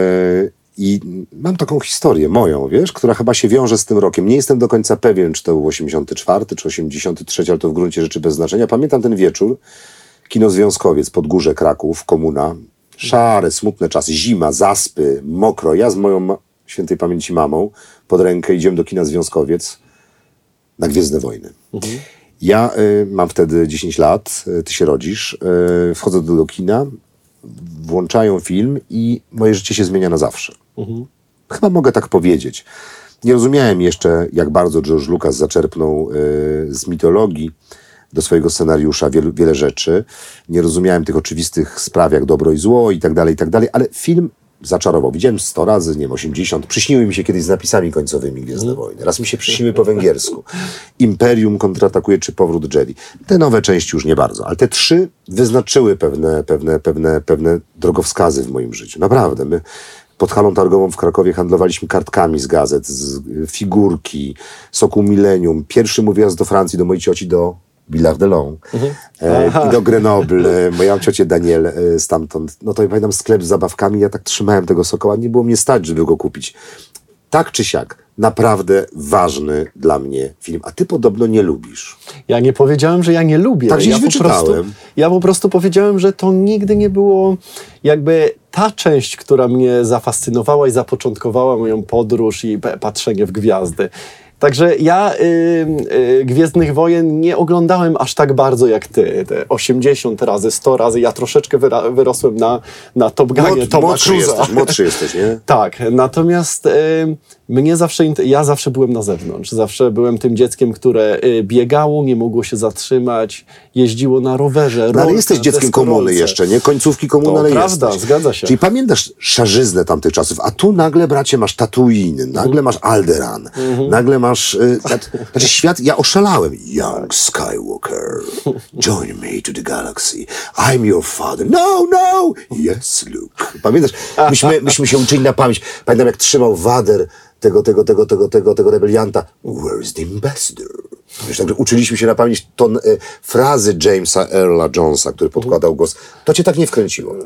i mam taką historię moją, wiesz, która chyba się wiąże z tym rokiem. Nie jestem do końca pewien, czy to był 84 czy 83, ale to w gruncie rzeczy bez znaczenia. Pamiętam ten wieczór, kino Związkowiec, Podgórze, Kraków, Komuna. Szare, smutne czasy, zima, zaspy, mokro. Ja z moją świętej pamięci mamą pod rękę idziemy do kina Związkowiec na Gwiezdne Wojny. Ja y, mam wtedy 10 lat, y, ty się rodzisz, y, wchodzę do, do kina, włączają film i moje życie się zmienia na zawsze. Chyba mogę tak powiedzieć. Nie rozumiałem jeszcze, jak bardzo George Lucas zaczerpnął y, z mitologii do swojego scenariusza wielu, wiele rzeczy. Nie rozumiałem tych oczywistych spraw, jak dobro i zło i tak dalej, i tak dalej, ale film zaczarował. Widziałem 100 razy, nie wiem, 80. Przyśniły mi się kiedyś z napisami końcowymi Gwiezdne Wojny. Raz mi się przyśniły po węgiersku. Imperium kontratakuje czy Powrót Jedi. Te nowe części już nie bardzo, ale te trzy wyznaczyły pewne, pewne, pewne, pewne drogowskazy w moim życiu. Naprawdę. My pod halą targową w Krakowie handlowaliśmy kartkami z gazet, z figurki, Soku Millennium. Pierwszy mój wyjazd do Francji, do mojej cioci, do Villard de Long e, i do Grenoble. Moją ciocię Daniel e, stamtąd. No to ja pamiętam sklep z zabawkami, ja tak trzymałem tego Sokoła, nie było mnie stać, żeby go kupić. Tak czy siak, naprawdę ważny dla mnie film. A ty podobno nie lubisz. Ja nie powiedziałem, że ja nie lubię. Tak ja po prostu, wyczytałem. Ja po prostu powiedziałem, że to nigdy nie było jakby ta część, która mnie zafascynowała i zapoczątkowała moją podróż i patrzenie w gwiazdy. Także ja y, y, Gwiezdnych Wojen nie oglądałem aż tak bardzo jak ty. Te 80 razy, 100 razy. Ja troszeczkę wyra- wyrosłem na, na Top Gunie Młod, Toma młodszy, jesteś, młodszy jesteś, nie? Tak, natomiast y, mnie zawsze, ja zawsze byłem na zewnątrz. Zawsze byłem tym dzieckiem, które y, biegało, nie mogło się zatrzymać, jeździło na rowerze. No, ale jesteś dzieckiem komuny jeszcze, nie? Końcówki komuny, To ale prawda, jesteś. zgadza się. Czyli pamiętasz szarzyznę tamtych czasów, a tu nagle, bracie, masz Tatooine, nagle masz Alderan, nagle masz masz... Y, znaczy świat, ja oszalałem. Young Skywalker, join me to the galaxy. I'm your father. No, no! Yes, Luke. Pamiętasz? Myśmy, myśmy się uczyli na pamięć. Pamiętam, jak trzymał Wader tego, tego, tego, tego, tego, tego rebelianta. Where's the ambassador? Wiesz, także uczyliśmy się na pamięć ton, y, frazy Jamesa Earla Jonesa, który podkładał głos. To cię tak nie wkręciło.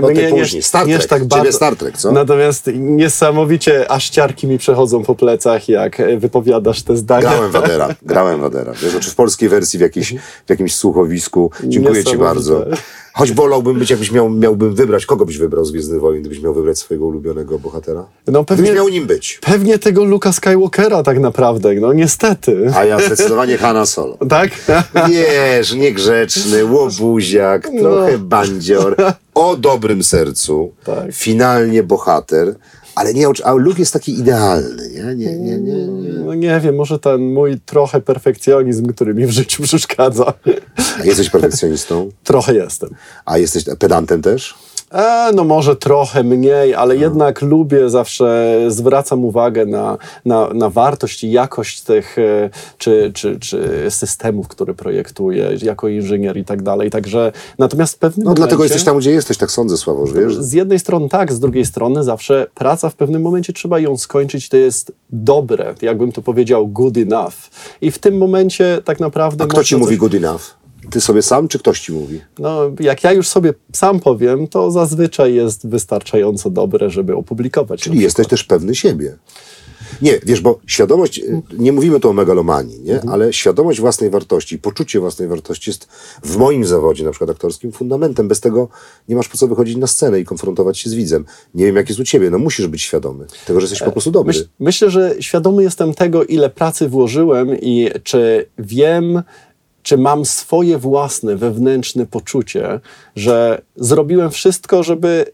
No ty później. Star Trek. tak Ciebie bardzo. Star Trek, co? Natomiast niesamowicie aż ciarki mi przechodzą po plecach, jak e, wypowiadasz te zdania. Grałem Wadera, grałem Wadera. Wiesz, znaczy w polskiej wersji w, jakiejś, w jakimś słuchowisku. Dziękuję ci bardzo. Choć wolałbym być, jakbyś miał, miałbym wybrać, kogo byś wybrał z Gwiezdnych Wojen, gdybyś miał wybrać swojego ulubionego bohatera? No pewnie, Gdybyś miał nim być. pewnie tego Luka Skywalkera tak naprawdę, no niestety. A ja zdecydowanie Hanna Solo. Tak? Wiesz, niegrzeczny, łobuziak, No. trochę bandzior, o dobrym sercu, Tak. finalnie bohater, ale nie, a Luke jest taki idealny, nie? Nie, nie, nie, nie. No nie wiem, może ten mój trochę perfekcjonizm, który mi w życiu przeszkadza. A jesteś perfekcjonistą? trochę jestem. A jesteś pedantem też? E, no może trochę mniej, ale jednak lubię zawsze, zwracam uwagę na, na, na wartość i jakość tych e, czy, czy, czy systemów, które projektuję jako inżynier i tak dalej. Także natomiast w pewnym No dlatego momencie, jesteś tam, gdzie jesteś, tak sądzę, Sławosz, wiesz? Z jednej strony tak, z drugiej strony zawsze praca w pewnym momencie trzeba ją skończyć, to jest dobre, jakbym to powiedział, good enough. I w tym momencie tak naprawdę... A kto ci mówi coś- good enough? Ty sobie sam, czy ktoś ci mówi? No, jak ja już sobie sam powiem, to zazwyczaj jest wystarczająco dobre, żeby opublikować. Czyli jesteś też pewny siebie. Nie, wiesz, bo świadomość, y, nie mówimy tu o megalomanii, nie? ale świadomość własnej wartości, poczucie własnej wartości jest w moim zawodzie, na przykład aktorskim, fundamentem. Bez tego nie masz po co wychodzić na scenę i konfrontować się z widzem. Nie wiem, jak jest u ciebie, no musisz być świadomy tego, że jesteś po prostu dobry. Myśl, myślę, że świadomy jestem tego, ile pracy włożyłem i czy wiem, czy mam swoje własne wewnętrzne poczucie, że zrobiłem wszystko, żeby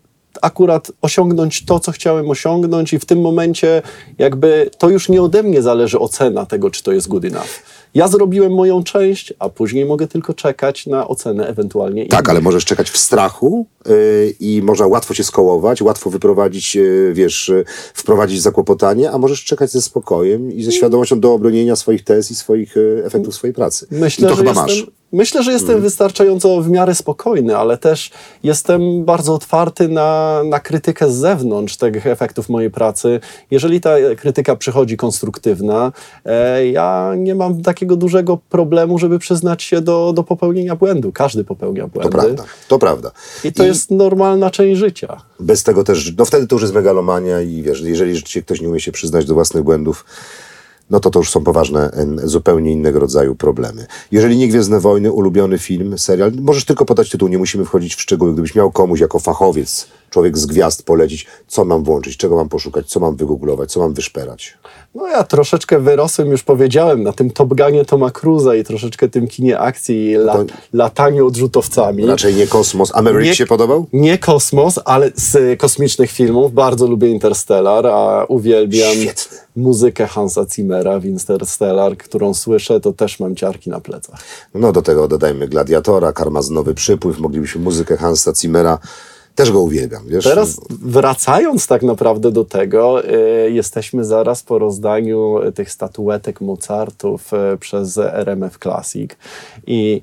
akurat osiągnąć to, co chciałem osiągnąć, i w tym momencie jakby to już nie ode mnie zależy ocena tego, czy to jest good enough. Ja zrobiłem moją część, a później mogę tylko czekać na ocenę ewentualnie Tak, ale możesz czekać w strachu yy, i można łatwo cię skołować, łatwo wyprowadzić, yy, wiesz, yy, wprowadzić zakłopotanie, a możesz czekać ze spokojem i ze świadomością do obronienia swoich tez i swoich yy, efektów swojej pracy. Myślę, I to chyba jestem, masz. Myślę, że jestem wystarczająco w miarę spokojny, ale też jestem bardzo otwarty na, na krytykę z zewnątrz tych efektów mojej pracy. Jeżeli ta krytyka przychodzi konstruktywna, e, ja nie mam takiego dużego problemu, żeby przyznać się do, do popełnienia błędu. Każdy popełnia To błędy. prawda, to prawda. I to jest normalna część życia. Bez tego też, no wtedy to już jest megalomania i wiesz, jeżeli rzeczywiście ktoś nie umie się przyznać do własnych błędów, no to to już są poważne, zupełnie innego rodzaju problemy. Jeżeli nie Gwiezdne Wojny, ulubiony film, serial, możesz tylko podać tytuł, nie musimy wchodzić w szczegóły. Gdybyś miał komuś jako fachowiec, człowiek z gwiazd polecić, co mam włączyć, czego mam poszukać, co mam wygooglować, co mam wyszperać. No ja troszeczkę wyrosłem, już powiedziałem, na tym Top Gunie Toma Cruza i troszeczkę tym kinie akcji i la, To- lataniu odrzutowcami. Raczej nie kosmos. A Maverick Nie- się podobał? Nie kosmos, ale z y, kosmicznych filmów. Bardzo lubię Interstellar, a uwielbiam Świetny. muzykę Hansa Zimmera w Interstellar, którą słyszę, to też mam ciarki na plecach. No do tego dodajmy Gladiatora, Karmazynowy Przypływ, moglibyśmy muzykę Hansa Zimmera, też go uwielbiam, wiesz? Teraz wracając tak naprawdę do tego, y, jesteśmy zaraz po rozdaniu tych statuetek Mozartów y, przez RMF Classic i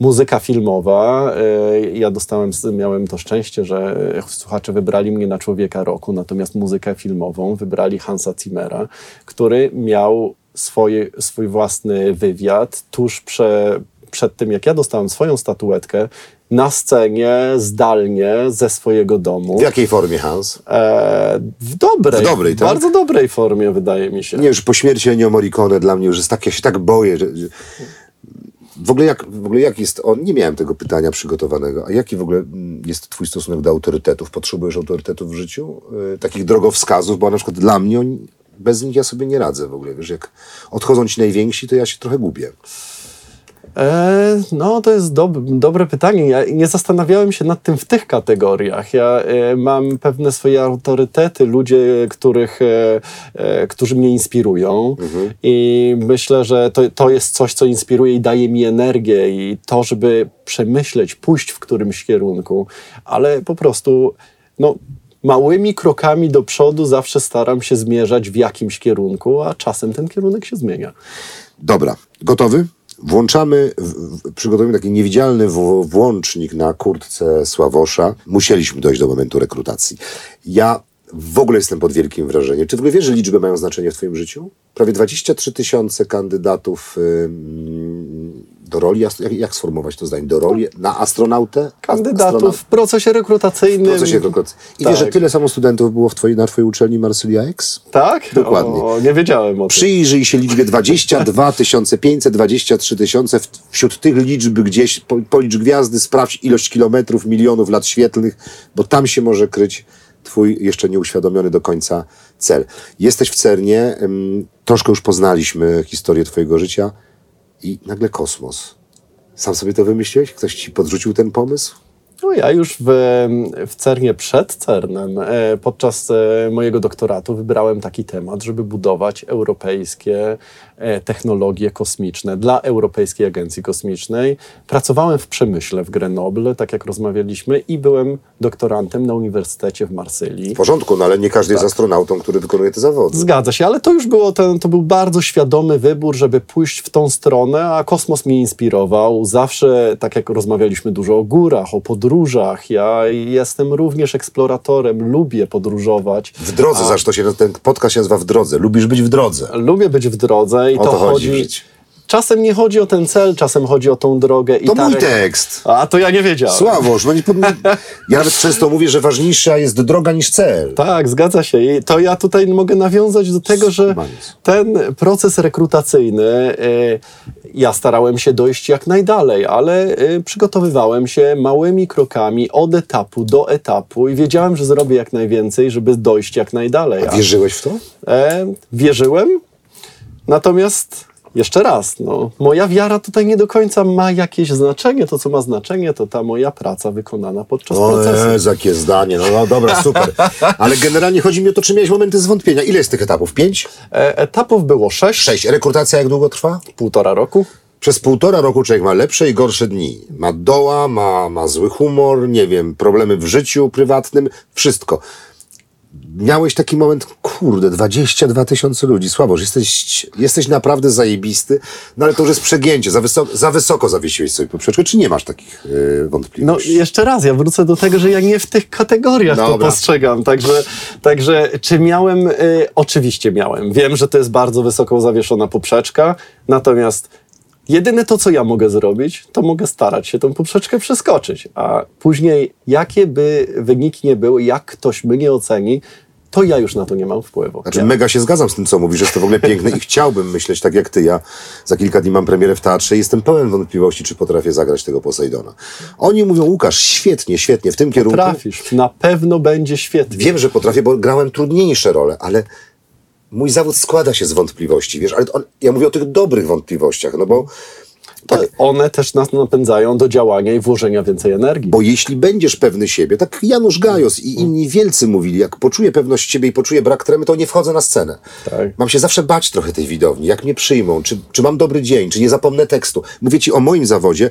muzyka filmowa. y, Ja dostałem, miałem to szczęście, że słuchacze wybrali mnie na człowieka roku, natomiast muzykę filmową wybrali Hansa Zimmera, który miał swoje, swój własny wywiad tuż prze, przed tym, jak ja dostałem swoją statuetkę, na scenie, zdalnie, ze swojego domu. W jakiej formie Hans? E, w dobrej, W dobrej, tak? bardzo dobrej formie, wydaje mi się. Nie, już po śmierci Ennio Morricone dla mnie już jest tak, ja się tak boję, że... W ogóle, jak, w ogóle jak jest on? Nie miałem tego pytania przygotowanego. A jaki w ogóle mm, jest twój stosunek do autorytetów? Potrzebujesz autorytetów w życiu? Yy, takich drogowskazów, bo na przykład dla mnie oni, bez nich ja sobie nie radzę w ogóle. Wiesz, jak odchodzą ci najwięksi, to ja się trochę gubię. E, no, to jest dob dobre pytanie. Ja nie zastanawiałem się nad tym w tych kategoriach. Ja e, mam pewne swoje autorytety, ludzie, których, e, którzy mnie inspirują i myślę, że to, to jest coś, co inspiruje i daje mi energię i to, żeby przemyśleć, pójść w którymś kierunku, ale po prostu, no, małymi krokami do przodu zawsze staram się zmierzać w jakimś kierunku, a czasem ten kierunek się zmienia. Dobra, gotowy? Włączamy, przygotowujemy taki niewidzialny włącznik na kurtce Sławosza. Musieliśmy dojść do momentu rekrutacji. Ja w ogóle jestem pod wielkim wrażeniem. Czy w ogóle wiesz, że liczby mają znaczenie w twoim życiu? Prawie 23 tysiące kandydatów ym, do roli, jak, jak sformułować to zdanie, do roli na astronautę? Kandydatów Astronaut- w procesie rekrutacyjnym. w procesie rekrutacji. I Tak. wiesz, że tyle samo studentów było w twojej, na twojej uczelni Marsylia X? Tak? Dokładnie. O, nie wiedziałem o tym. Przyjrzyj się liczbie 22 500, 23 tysiące. Wśród tych liczb gdzieś po- policz gwiazdy, sprawdź ilość kilometrów, milionów lat świetlnych, bo tam się może kryć twój jeszcze nieuświadomiony do końca cel. Jesteś w CERNie, troszkę już poznaliśmy historię twojego życia i nagle kosmos. Sam sobie to wymyśliłeś? Ktoś ci podrzucił ten pomysł? No ja już w, w CERNie przed CERNem, e, podczas e, mojego doktoratu wybrałem taki temat, żeby budować europejskie e, technologie kosmiczne dla Europejskiej Agencji Kosmicznej. Pracowałem w przemyśle w Grenoble, tak jak rozmawialiśmy, i byłem doktorantem na Uniwersytecie w Marsylii. W porządku, no ale nie każdy jest Tak. astronautą, który wykonuje te zawody. Zgadza się, ale to już było ten, to był bardzo świadomy wybór, żeby pójść w tą stronę, a kosmos mnie inspirował. Zawsze, tak jak rozmawialiśmy dużo o górach, o podróżach, ja jestem również eksploratorem, lubię podróżować. W drodze, zresztą to się, ten podcast się nazywa W drodze. Lubisz być w drodze. Lubię być w drodze i O to, to chodzi chodzi. Czasem nie chodzi o ten cel, czasem chodzi o tą drogę. I To ta mój tekst. A to ja nie wiedziałem. Sławoż, no nie pod... ja nawet często mówię, że ważniejsza jest droga niż cel. Tak, zgadza się. I to ja tutaj mogę nawiązać do tego, że ten proces rekrutacyjny, y, ja starałem się dojść jak najdalej, ale y, przygotowywałem się małymi krokami od etapu do etapu i wiedziałem, że zrobię jak najwięcej, żeby dojść jak najdalej. A wierzyłeś w to? E, wierzyłem, natomiast jeszcze raz, no, moja wiara tutaj nie do końca ma jakieś znaczenie. To, co ma znaczenie, to ta moja praca wykonana podczas O procesu. Jezu, jakie zdanie. No, no dobra, super. Ale generalnie chodzi mi o to, czy miałeś momenty zwątpienia. Ile jest tych etapów? Pięć? E, etapów było sześć, Sześć. Rekrutacja jak długo trwa? półtora roku. Przez półtora roku człowiek ma lepsze i gorsze dni. Ma doła, ma, ma zły humor, nie wiem, problemy w życiu prywatnym, wszystko. Miałeś taki moment, kurde, 22 tysiące ludzi, Sławoż, jesteś, jesteś naprawdę zajebisty, no ale to już jest przegięcie, za, wysoko, za wysoko zawiesiłeś sobie poprzeczkę, czy nie masz takich yy, No wątpliwości? jeszcze raz, ja wrócę do tego, że ja nie w tych kategoriach to Dobra. postrzegam. Także, także czy miałem? Y, oczywiście miałem. Wiem, że to jest bardzo wysoko zawieszona poprzeczka, natomiast jedyne to, co ja mogę zrobić, to mogę starać się tą poprzeczkę przeskoczyć. A później, jakie by wyniki nie były, jak ktoś mnie oceni, to ja już na to nie mam wpływu. Znaczy, mega się zgadzam z tym, co mówisz, że jest to w ogóle piękne i chciałbym myśleć tak jak ty. Ja za kilka dni mam premierę w teatrze i jestem pełen wątpliwości, czy potrafię zagrać tego Posejdona. Oni mówią, Łukasz, świetnie, świetnie, w tym kierunku. Trafisz, na pewno będzie świetnie. Wiem, że potrafię, bo grałem trudniejsze role, ale mój zawód składa się z wątpliwości, wiesz, ale on, ja mówię o tych dobrych wątpliwościach, no bo, To one też nas napędzają do działania i włożenia więcej energii. bo jeśli będziesz pewny siebie, tak Janusz Gajos i inni wielcy mówili, jak poczuję pewność siebie i poczuję brak tremy, to nie wchodzę na scenę. Tak. Mam się zawsze bać trochę tej widowni, jak mnie przyjmą, czy, czy mam dobry dzień, czy nie zapomnę tekstu. Mówię ci o moim zawodzie,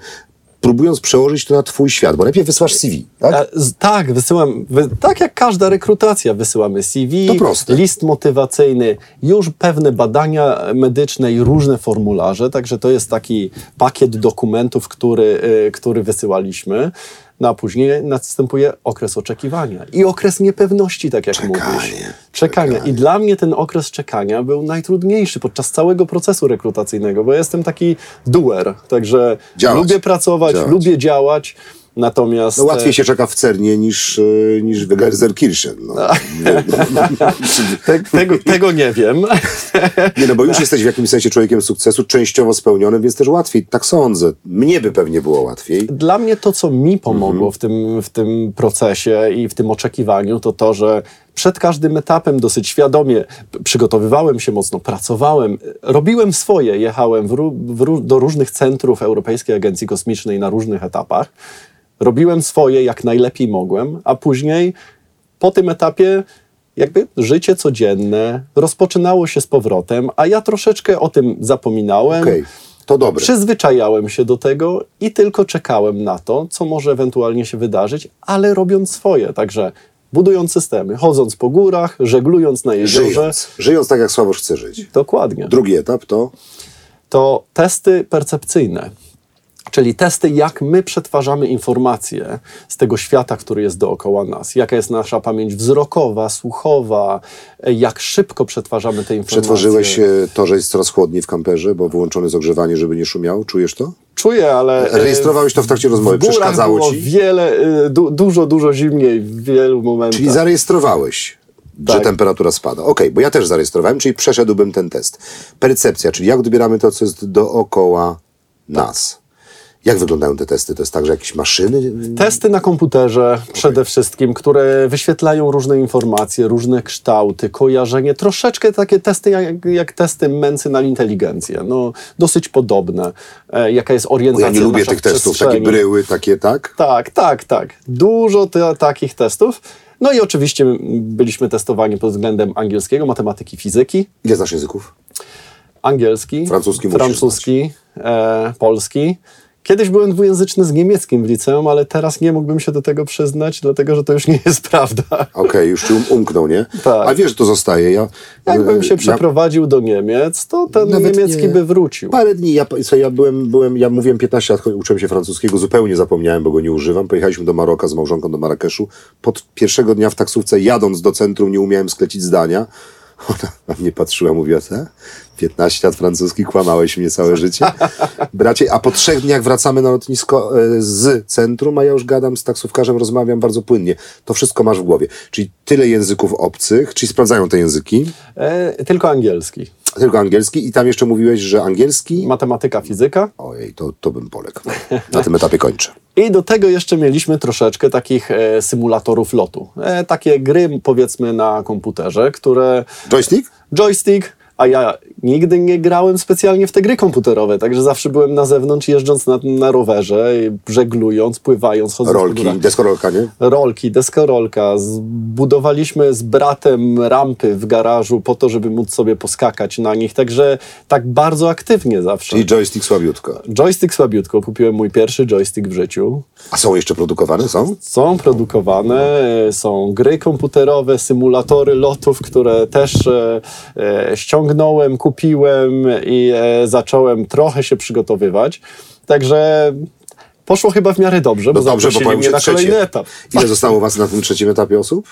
próbując przełożyć to na twój świat, bo najpierw wysłasz CV, tak? A, tak, wysyłam, wy, tak jak każda rekrutacja, wysyłamy CV, list motywacyjny, już pewne badania medyczne i różne formularze, także to jest taki pakiet dokumentów, który, y, który wysyłaliśmy. No a później następuje okres oczekiwania i okres niepewności, tak jak Czekanie, mówisz. Czekania. I dla mnie ten okres czekania był najtrudniejszy podczas całego procesu rekrutacyjnego, bo ja jestem taki doer, także Działać. lubię pracować, Działać. lubię działać, natomiast... No łatwiej e, się czeka w Cernie niż, y, niż w Gelsenkirchen. No. Te, tego, tego nie wiem. Nie, no bo już jesteś w jakimś sensie człowiekiem sukcesu, częściowo spełnionym, więc też łatwiej, tak sądzę. Mnie by pewnie było łatwiej. Dla mnie to, co mi pomogło w, tym, w tym procesie i w tym oczekiwaniu, to to, że przed każdym etapem dosyć świadomie przygotowywałem się mocno, pracowałem, robiłem swoje, jechałem w, w, do różnych centrów Europejskiej Agencji Kosmicznej na różnych etapach. Robiłem swoje jak najlepiej mogłem, a później po tym etapie jakby życie codzienne rozpoczynało się z powrotem, a ja troszeczkę o tym zapominałem. Okej, to dobre. Przyzwyczajałem się do tego i tylko czekałem na to, co może ewentualnie się wydarzyć, ale robiąc swoje. Także budując systemy, chodząc po górach, żeglując na jeziorze. Żyjąc. Żyjąc tak, jak Sławosz chce żyć. Dokładnie. Drugi etap to to testy percepcyjne. Czyli testy, jak my przetwarzamy informacje z tego świata, który jest dookoła nas. Jaka jest nasza pamięć wzrokowa, słuchowa, jak szybko przetwarzamy te informacje. Przetworzyłeś e, to, że jest coraz chłodniej w kamperze, bo wyłączone jest ogrzewanie, żeby nie szumiało? Czujesz to? Czuję, ale... e, Rejestrowałeś to w trakcie rozmowy, w przeszkadzało było ci? wiele, e, du, dużo, dużo zimniej w wielu momentach. Czyli zarejestrowałeś, że Tak. temperatura spada. Okej, bo ja też zarejestrowałem, czyli przeszedłbym ten test. Percepcja, czyli jak odbieramy to, co jest dookoła nas. Jak wyglądają te testy? To jest tak, że jakieś maszyny? Testy na komputerze przede wszystkim, które wyświetlają różne informacje, różne kształty, kojarzenie, troszeczkę takie testy jak, jak testy Mency inteligencję, no dosyć podobne. E, jaka jest Bo orientacja ja nie lubię tych testów, takie bryły, takie, tak? Tak, tak, tak. Dużo te, takich testów. No i oczywiście byliśmy testowani pod względem angielskiego, matematyki, fizyki. Ile znasz języków? Angielski, Francuski musisz francuski, e, polski. Kiedyś byłem dwujęzyczny z niemieckim w liceum, ale teraz nie mógłbym się do tego przyznać, dlatego że to już nie jest prawda. Okej, już ci um, umknął, nie? Tak. A wiesz, że to zostaje. Ja, Jakbym się przeprowadził do Niemiec, to ten Nawet niemiecki nie. by wrócił. Parę dni, ja, co, ja byłem, byłem, ja mówiłem 15 lat, uczyłem się francuskiego, zupełnie zapomniałem, bo go nie używam. Pojechaliśmy do Maroka z małżonką do Marrakeszu. Pod pierwszego dnia w taksówce, jadąc do centrum, nie umiałem sklecić zdania. Ona na mnie patrzyła, mówiła, co? 15 lat francuski, kłamałeś mnie całe życie. Bracie, a po trzech dniach wracamy na lotnisko e, z centrum, a ja już gadam z taksówkarzem, rozmawiam bardzo płynnie. To wszystko masz w głowie. Czyli tyle języków obcych, czyli sprawdzają te języki, E, tylko angielski. Tylko angielski i tam jeszcze mówiłeś, że angielski Matematyka, fizyka. Ojej, to, to bym poległ. Na tym etapie kończę. I do tego jeszcze mieliśmy troszeczkę takich e, symulatorów lotu. E, takie gry, powiedzmy, na komputerze, które Joystick? joystick, a ja nigdy nie grałem specjalnie w te gry komputerowe, także zawsze byłem na zewnątrz, jeżdżąc na, na rowerze, żeglując, pływając, chodząc po Rolki, górach. deskorolka, nie? Rolki, deskorolka. Zbudowaliśmy z bratem rampy w garażu po to, żeby móc sobie poskakać na nich, także tak bardzo aktywnie zawsze. Czyli joystick słabiutko. Joystick słabiutko, kupiłem mój pierwszy joystick w życiu. A są jeszcze produkowane? Są? Są produkowane, są gry komputerowe, symulatory lotów, które też e, e, ściągnąłem, kupiłem i e, zacząłem trochę się przygotowywać. Także poszło chyba w miarę dobrze, bo No dobrze, bo powiem mnie na trzecie. kolejny etap. Ile zostało was na tym trzecim etapie osób?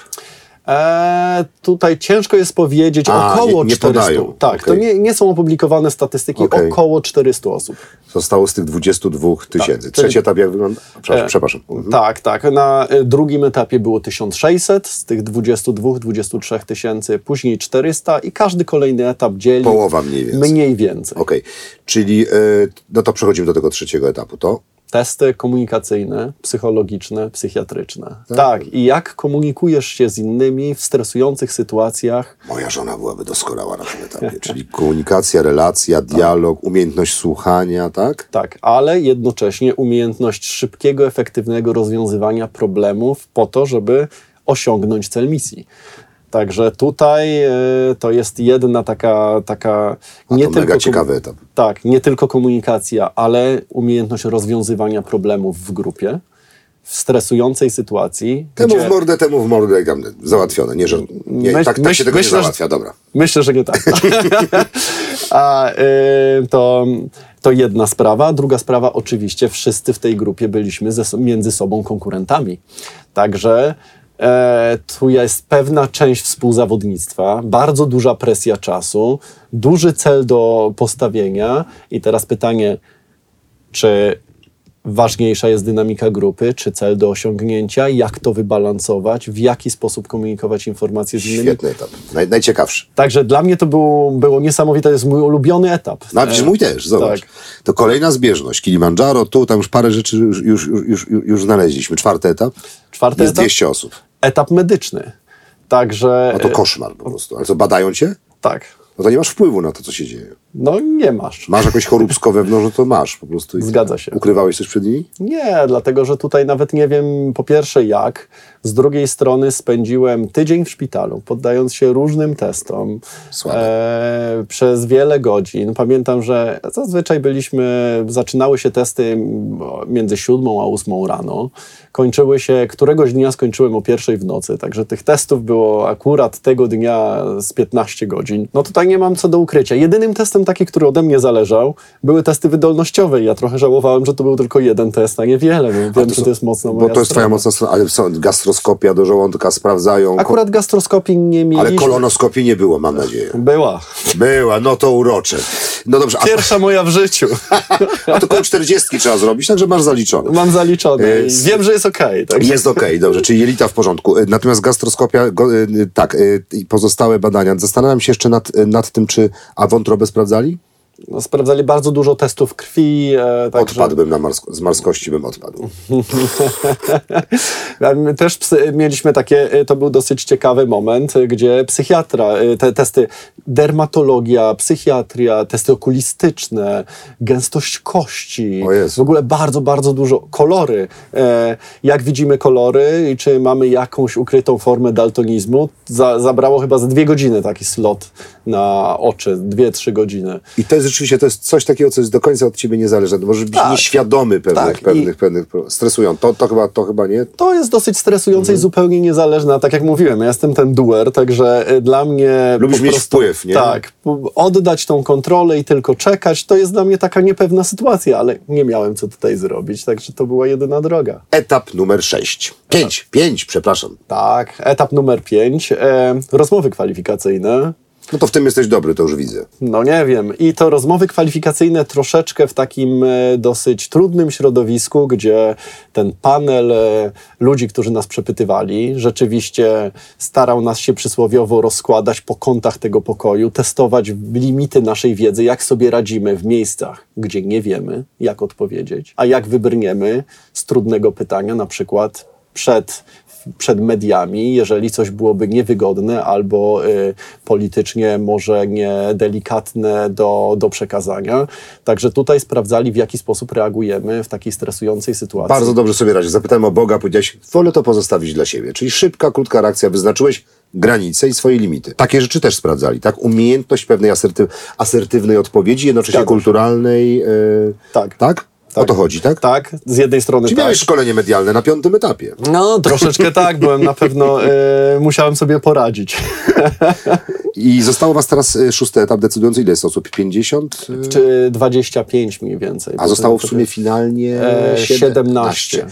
E, tutaj ciężko jest powiedzieć A, około nie- nie 400. podają. Tak, to Okej. nie, nie są opublikowane statystyki, Okej. około 400 osób. Zostało z tych 22 tysięcy. Tak, Trzeci etap jak wygląda? Przepraszam. E, przepraszam. Mhm. Tak, tak. Na y, drugim etapie było 1600 z tych 22-23 tysięcy, później 400 i każdy kolejny etap dzieli Połowa mniej więcej. mniej więcej. Okej, czyli e, no to przechodzimy do tego trzeciego etapu. To Testy komunikacyjne, psychologiczne, psychiatryczne. Tak. i jak komunikujesz się z innymi w stresujących sytuacjach. moja żona byłaby doskonała na tym etapie. Czyli komunikacja, relacja, dialog, umiejętność słuchania, tak? Tak, ale jednocześnie umiejętność szybkiego, efektywnego rozwiązywania problemów po to, żeby osiągnąć cel misji. Także tutaj e, to jest jedna taka, taka nie to mega tylko ciekawy etap. Tak, nie tylko komunikacja, ale umiejętność rozwiązywania problemów w grupie, w stresującej sytuacji. Temu gdzie- w mordę, temu w mordę, tam załatwione. Nie, że nie, Myśl- tak, tak myśl- się tego nie załatwia, dobra. Myślę, że nie tak. A y, to, to jedna sprawa. Druga sprawa, oczywiście, wszyscy w tej grupie byliśmy ze, między sobą konkurentami. Także e, tu jest pewna część współzawodnictwa, bardzo duża presja czasu, duży cel do postawienia. I teraz pytanie, czy ważniejsza jest dynamika grupy, czy cel do osiągnięcia, jak to wybalansować, w jaki sposób komunikować informacje z innymi. Świetny etap. Naj, najciekawszy. Także dla mnie to było, było niesamowite, to jest mój ulubiony etap. No, przecież mój też, zobacz. tak. To kolejna zbieżność. Kilimandżaro, tu, tam już parę rzeczy już, już, już, już, już znaleźliśmy. Czwarty etap. Czwarty Jest etap? 200 osób. Etap medyczny. Także. No to e, koszmar po prostu. Ale co, badają cię? Tak. No to nie masz wpływu na to, co się dzieje. No nie masz. Masz jakieś choróbsko wewnątrz, no to masz po prostu. Zgadza się. Ukrywałeś coś przed nimi? Nie, dlatego że tutaj nawet nie wiem po pierwsze jak. Z drugiej strony spędziłem tydzień w szpitalu, poddając się różnym testom e, przez wiele godzin. Pamiętam, że zazwyczaj byliśmy, zaczynały się testy między siódmą a ósmą rano. Kończyły się, któregoś dnia skończyłem o pierwszej w nocy, także tych testów było akurat tego dnia z 15 godzin. No tutaj nie mam co do ukrycia. Jedynym testem taki, który ode mnie zależał, były testy wydolnościowe i ja trochę żałowałem, że to był tylko jeden test, a nie wiele. Bo wiem, że to jest mocno Bo to jest twoja strona. mocna strona, ale są gastroskopia do żołądka sprawdzają. Akurat gastroskopii nie mieliśmy. Ale kolonoskopii nie było, mam nadzieję. Była. Była, no to urocze. No dobrze, a, Pierwsza moja w życiu. a to koło 40 trzeba zrobić, także masz zaliczone. Mam zaliczone wiem, że jest okej. tak? Jest okej, dobrze, czyli jelita w porządku. E, Natomiast gastroskopia, go, e, tak, e, i pozostałe badania. Zastanawiam się jeszcze nad, nad tym, czy a wątrobę sprawdzali? No, sprawdzali bardzo dużo testów krwi. E, także... Odpadłbym na marsko, z marskości, bym odpadł. My Też psy, mieliśmy takie, e, to był dosyć ciekawy moment, e, gdzie psychiatra, e, te testy, dermatologia, psychiatria, testy okulistyczne, gęstość kości, w ogóle bardzo, bardzo dużo, kolory. E, Jak widzimy kolory i czy mamy jakąś ukrytą formę daltonizmu, za, zabrało chyba z dwie godziny taki slot na oczy, dwie, trzy godziny. I to jest rzeczywiście to jest coś takiego, co jest do końca od ciebie niezależne. Możesz być Tak. nieświadomy pewnych, Tak, i- pewnych, pewnych, pro- stresują. To, to, chyba, to chyba nie. To jest dosyć stresujące Mhm. i zupełnie niezależne. Tak jak mówiłem, ja jestem ten duer, także y, dla mnie. Lubisz mieć prostu- wpływ, nie? Tak. Oddać tą kontrolę i tylko czekać, to jest dla mnie taka niepewna sytuacja, ale nie miałem co tutaj zrobić, także to była jedyna droga. Etap numer 6. 5, 5, przepraszam. Tak, etap numer pięć. E, rozmowy kwalifikacyjne. No to w tym jesteś dobry, to już widzę. No nie wiem. I to rozmowy kwalifikacyjne troszeczkę w takim e, dosyć trudnym środowisku, gdzie ten panel e, ludzi, którzy nas przepytywali, rzeczywiście starał nas się przysłowiowo rozkładać po kątach tego pokoju, testować limity naszej wiedzy, jak sobie radzimy w miejscach, gdzie nie wiemy, jak odpowiedzieć, a jak wybrniemy z trudnego pytania, na przykład przed przed mediami, jeżeli coś byłoby niewygodne albo y, politycznie może niedelikatne do, do przekazania. Także tutaj sprawdzali, w jaki sposób reagujemy w takiej stresującej sytuacji. Bardzo dobrze sobie radzisz. Zapytałem o Boga, powiedziałeś, wolę to pozostawić dla siebie. Czyli szybka, krótka reakcja, wyznaczyłeś granice i swoje limity. Takie rzeczy też sprawdzali, tak? Umiejętność pewnej asertyw asertywnej odpowiedzi, jednocześnie Zgadza kulturalnej. e, Tak. Tak? O Tak. to chodzi, tak? Tak, z jednej strony Czy tak. miałeś szkolenie medialne na piątym etapie? No, troszeczkę tak, byłem na pewno, y, musiałem sobie poradzić. I zostało was teraz e, szósty etap decydujący. Ile jest osób? 50? e, Czy 25 mniej więcej. A zostało w sumie finalnie E, 17. 17.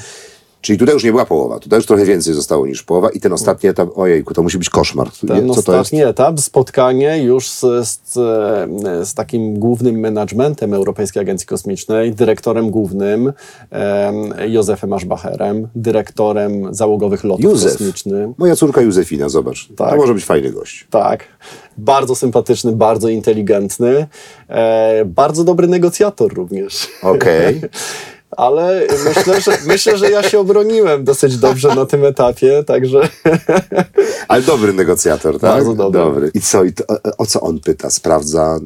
Czyli tutaj już nie była połowa, tutaj już trochę więcej zostało niż połowa i ten ostatni etap, ojejku, to musi być koszmar. Ten Co to jest? ostatni etap, spotkanie już z, z, z takim głównym managementem Europejskiej Agencji Kosmicznej, dyrektorem głównym em, Józefem Aschbacherem, dyrektorem załogowych lotów Józef. kosmicznych. Moja córka Józefina, zobacz. Tak. To może być fajny gość. Tak, bardzo sympatyczny, bardzo inteligentny, e, bardzo dobry negocjator również. Okej. Ale myślę że, myślę, że ja się obroniłem dosyć dobrze na tym etapie, także Ale dobry negocjator, tak? Bardzo dobry. I co, i to, o, o co on pyta? Sprawdza,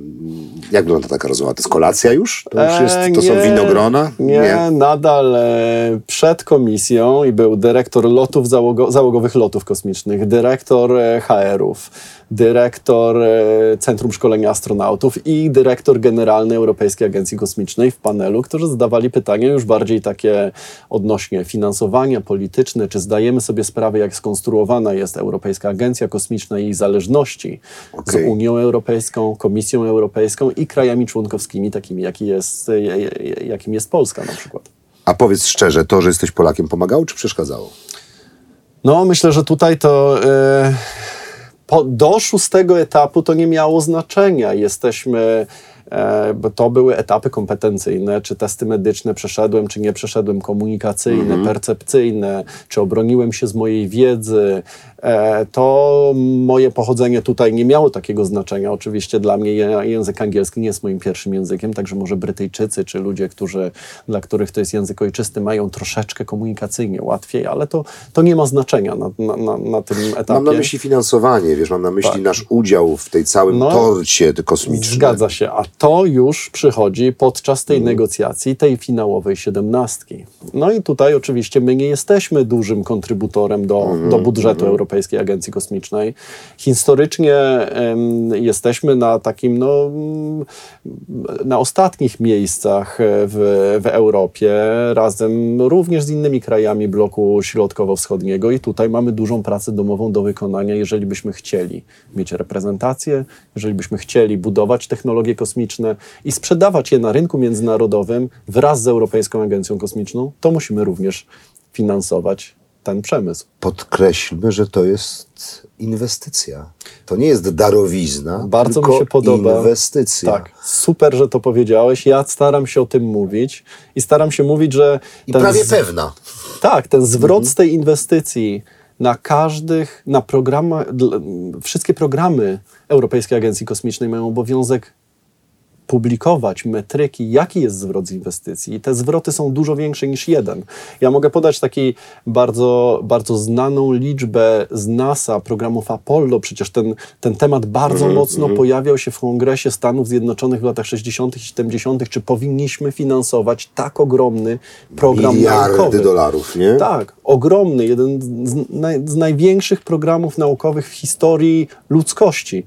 jak wygląda taka rozmowa? To jest kolacja już? To już jest, to są E, nie, winogrona? Nie, nadal e, przed komisją i był dyrektor lotów załogo, załogowych lotów kosmicznych, dyrektor e, HR-ów, dyrektor e, Centrum Szkolenia Astronautów i dyrektor generalny Europejskiej Agencji Kosmicznej w panelu, którzy zadawali pytania już bardziej takie odnośnie finansowania polityczne, czy zdajemy sobie sprawę, jak skonstruowana jest Europejska Agencja Kosmiczna i jej zależności Okej. z Unią Europejską, Komisją Europejską i krajami członkowskimi, takimi jaki jest, e, e, jakim jest Polska na przykład. A powiedz szczerze, to, że jesteś Polakiem pomagało czy przeszkadzało? No, myślę, że tutaj to e, do szóstego etapu to nie miało znaczenia. Jesteśmy, bo to były etapy kompetencyjne, czy testy medyczne przeszedłem, czy nie przeszedłem, komunikacyjne, percepcyjne, czy obroniłem się z mojej wiedzy. e, to moje pochodzenie tutaj nie miało takiego znaczenia. Oczywiście dla mnie język angielski nie jest moim pierwszym językiem, także może Brytyjczycy czy ludzie, którzy, dla których to jest język ojczysty, mają troszeczkę komunikacyjnie łatwiej, ale to, to nie ma znaczenia na, na, na, na tym etapie. Mam na myśli finansowanie, wiesz, mam na myśli Tak. nasz udział w tej całym No, torcie kosmicznym. Zgadza się, a to już przychodzi podczas tej Mhm. negocjacji, tej finałowej siedemnastki. No i tutaj oczywiście my nie jesteśmy dużym kontrybutorem do, Mhm, do budżetu Europejskiej Agencji Kosmicznej. Historycznie em, jesteśmy na takim, no, mm, na ostatnich miejscach e, w, w Europie, razem również z innymi krajami bloku środkowo-wschodniego i tutaj mamy dużą pracę domową do wykonania, jeżeli byśmy chcieli mieć reprezentację, jeżeli byśmy chcieli budować technologie kosmiczne i sprzedawać je na rynku międzynarodowym wraz z Europejską Agencją Kosmiczną, to musimy również finansować ten przemysł. Podkreślmy, że to jest inwestycja. To nie jest darowizna, Bardzo tylko mi się podoba. inwestycja. Tak, super, że to powiedziałeś. Ja staram się o tym mówić i staram się mówić, że I prawie z- pewna. Tak, ten zwrot Mhm. z tej inwestycji na każdych, na programach, wszystkie programy Europejskiej Agencji Kosmicznej mają obowiązek publikować metryki, jaki jest zwrot z inwestycji. I te zwroty są dużo większe niż jeden. Ja mogę podać taki bardzo, bardzo znaną liczbę z NASA, programów Apollo. Przecież ten, ten temat bardzo mocno pojawiał się w Kongresie Stanów Zjednoczonych w latach 60. i 70., czy powinniśmy finansować tak ogromny program Miliardy naukowy. dolarów, nie? Tak, ogromny, jeden z, naj, z największych programów naukowych w historii ludzkości.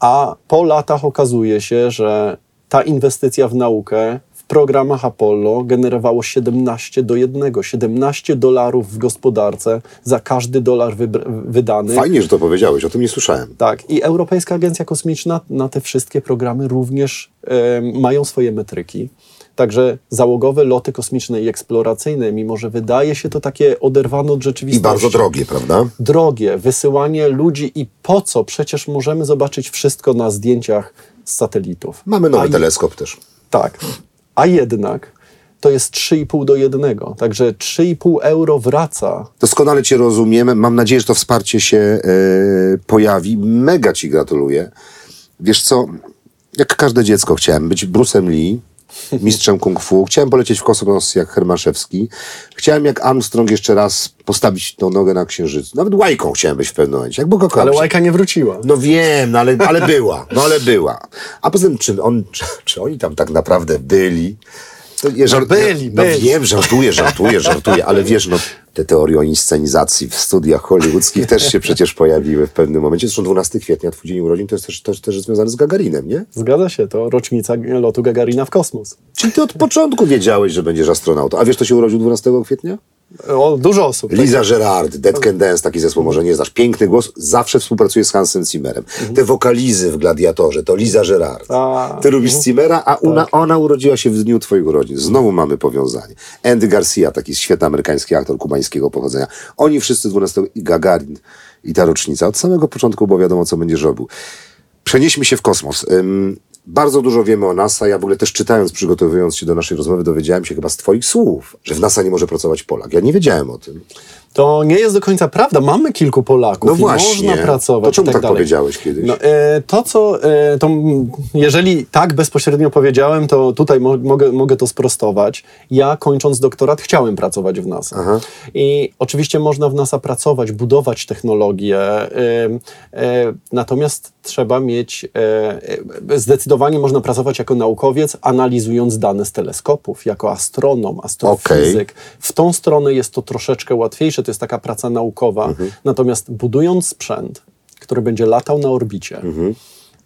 A po latach okazuje się, że ta inwestycja w naukę w programach Apollo generowało 17 do 1, 17 dolarów w gospodarce za każdy dolar wydany. Fajnie, że to powiedziałeś, o tym nie słyszałem. Tak, i Europejska Agencja Kosmiczna na te wszystkie programy również em, mają swoje metryki. Także załogowe loty kosmiczne i eksploracyjne, mimo że wydaje się to takie oderwane od I rzeczywistości. bardzo drogie, prawda? Drogie, wysyłanie ludzi i po co? Przecież możemy zobaczyć wszystko na zdjęciach z satelitów. Mamy nowy A teleskop też. Tak, a jednak to jest 3,5 do 1. Także 3,5 euro wraca Doskonale Cię rozumiem. Mam nadzieję, że to wsparcie się e, pojawi. Mega Ci gratuluję. Wiesz co, jak każde dziecko chciałem być Bruce'em Lee, mistrzem kung fu. Chciałem polecieć w kosmos jak Hermaszewski. Chciałem jak Armstrong jeszcze raz postawić tą nogę na księżycu. Nawet łajką chciałem być w pewnym momencie, jak Boga ale łajka nie wróciła. No wiem, no ale, ale była, no ale była. A poza tym, czy, on, czy, czy oni tam tak naprawdę byli? To nie, żart- byli, no, byli. wiem, żartuję, żartuję, żartuję, ale wiesz, no te teorie o inscenizacji w studiach hollywoodzkich też się przecież pojawiły w pewnym momencie. Zresztą 12 kwietnia, twój dzień urodzin, to jest też, też, też związane z Gagarinem, nie? Zgadza się, to rocznica lotu Gagarina w kosmos. Czyli ty od początku wiedziałeś, że będziesz astronautą. A wiesz, kto się urodził 12 kwietnia? O, dużo osób. tak. Liza Gerard, Dead Can Dance, taki zespół może nie znasz. Piękny głos, zawsze współpracuje z Hansem Zimmerem. Te wokalizy w Gladiatorze to Liza Gerard. A, Ty lubisz Zimmera, a ona, ona urodziła się w dniu twoich urodzin. Znowu mamy powiązanie. Andy Garcia, taki świetny amerykański aktor kubańskiego pochodzenia. Oni wszyscy 12 i Gagarin i ta rocznica. Od samego początku było wiadomo, co będziesz robił. Przenieśmy się w kosmos. Ym, bardzo dużo wiemy o NASA. Ja w ogóle też czytając, przygotowując się do naszej rozmowy, dowiedziałem się chyba z twoich słów, że w NASA nie może pracować Polak. Ja nie wiedziałem o tym. To nie jest do końca prawda. Mamy kilku Polaków No właśnie. można pracować. To czemu tak, tak dalej. powiedziałeś kiedyś? No, e, to, co. E, to, jeżeli tak bezpośrednio powiedziałem, to tutaj mo mogę, mogę to sprostować. Ja kończąc doktorat chciałem pracować w NASA. I oczywiście można w NASA pracować, budować technologie, e, natomiast trzeba mieć. E, e, zdecydowanie można pracować jako naukowiec, analizując dane z teleskopów, jako astronom, astrofizyk. W tą stronę jest to troszeczkę łatwiejsze, to jest taka praca naukowa. Natomiast budując sprzęt, który będzie latał na orbicie,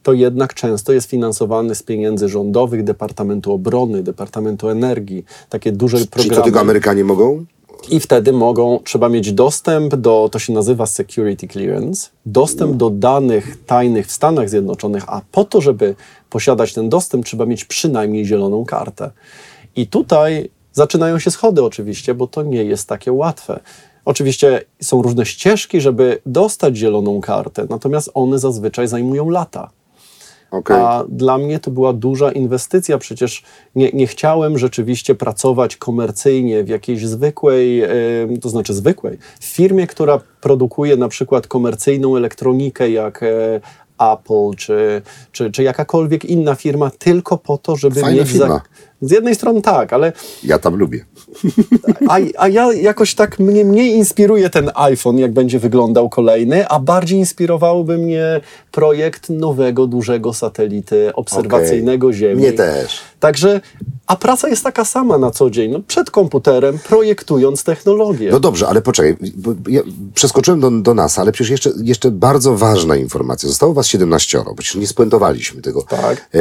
to jednak często jest finansowany z pieniędzy rządowych, Departamentu Obrony, Departamentu Energii, takie duże programy. to tylko Amerykanie mogą? I wtedy mogą, trzeba mieć dostęp do, to się nazywa security clearance, dostęp do danych tajnych w Stanach Zjednoczonych, a po to, żeby posiadać ten dostęp, trzeba mieć przynajmniej zieloną kartę. I tutaj zaczynają się schody oczywiście, bo to nie jest takie łatwe. Oczywiście są różne ścieżki, żeby dostać zieloną kartę, natomiast one zazwyczaj zajmują lata. Okej. A dla mnie to była duża inwestycja. Przecież nie, nie chciałem rzeczywiście pracować komercyjnie w jakiejś zwykłej, e, to znaczy zwykłej, w firmie, która produkuje na przykład komercyjną elektronikę, jak e, Apple czy, czy, czy jakakolwiek inna firma, tylko po to, żeby Fajna mieć. firma. Z jednej strony tak, ale Ja tam lubię. a, a ja jakoś tak mnie mniej inspiruje ten iPhone, jak będzie wyglądał kolejny, a bardziej inspirowałby mnie projekt nowego, dużego satelity obserwacyjnego Okej. Ziemi. Mnie też. Także, a praca jest taka sama na co dzień, no, przed komputerem, projektując technologię. No dobrze, ale poczekaj. Ja przeskoczyłem do, do NASA, ale przecież jeszcze, jeszcze bardzo ważna informacja. Zostało was 17, bo przecież nie spuentowaliśmy tego. Tak. E,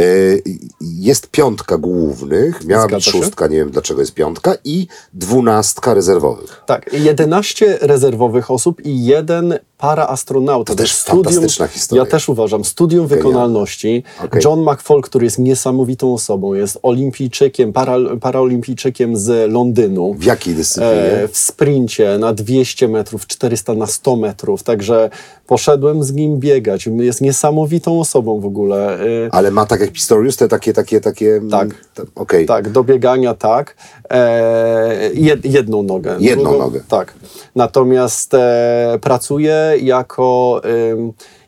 jest piątka głównych, miała być Zgadza się. szóstka, nie wiem dlaczego jest piątka, i dwunastka rezerwowych. Tak, 11 rezerwowych osób i jeden paraastronauta. To też jest fantastyczna historia. Ja też uważam. Studium wykonalności. Okej. John McFall, który jest niesamowitą osobą, jest olimpijczykiem, para, paraolimpijczykiem z Londynu. W jakiej dyscyplinie? E, w sprincie na 200 metrów, 400 na 100 metrów. Także poszedłem z nim biegać. Jest niesamowitą osobą w ogóle. E, Ale ma tak jak Pistorius, te takie, takie, takie... Tak. te- Okej. Tak, do biegania tak. E, jed, jedną nogę. Jedną nogę. Tak. Natomiast e, jako,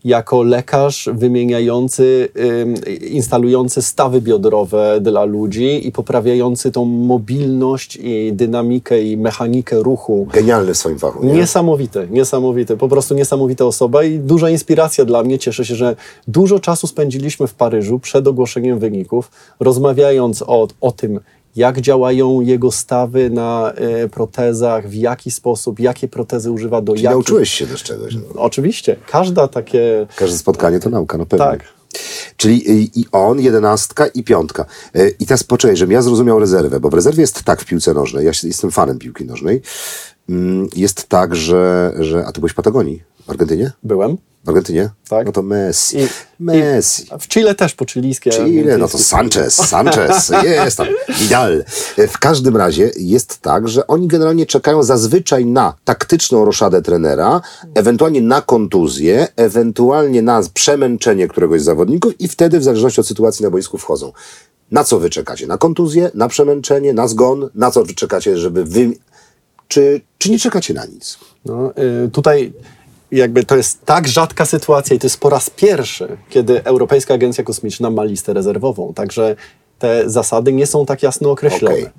jako lekarz wymieniający, ym, instalujący stawy biodrowe dla ludzi i poprawiający tą mobilność i dynamikę i mechanikę ruchu. Genialny fachu. Nie? Niesamowity, niesamowity, po prostu niesamowita osoba i duża inspiracja dla mnie. Cieszę się, że dużo czasu spędziliśmy w Paryżu przed ogłoszeniem wyników, rozmawiając o, o tym, jak działają jego stawy na e, protezach, w jaki sposób, jakie protezy używa do Czyli jakich... nauczyłeś się też czegoś. No. Oczywiście, każda takie... Każde spotkanie to nauka, no pewnie. Tak. Czyli i, i on, jedenastka i piątka. E, I teraz poczekaj, żebym ja zrozumiał rezerwę, bo w rezerwie jest tak w piłce nożnej, ja jestem fanem piłki nożnej, jest tak, że, że... A ty byłeś w Patagonii? W Argentynie? Byłem. W Argentynie? Tak. No to Messi. I- Messi. W Chile też po chilijskie. Chile, no to Sanchez, Sanchez, jest tam, Vidal. W każdym razie jest tak, że oni generalnie czekają zazwyczaj na taktyczną roszadę trenera, ewentualnie na kontuzję, ewentualnie na przemęczenie któregoś z zawodników i wtedy w zależności od sytuacji na boisku wchodzą. Na co wy czekacie? Na kontuzję, na przemęczenie, na zgon? Na co wy czekacie, żeby wy... Czy, czy nie czekacie na nic? No, y, tutaj jakby to jest tak rzadka sytuacja i to jest po raz pierwszy, kiedy Europejska Agencja Kosmiczna ma listę rezerwową. Także te zasady nie są tak jasno określone. Okej.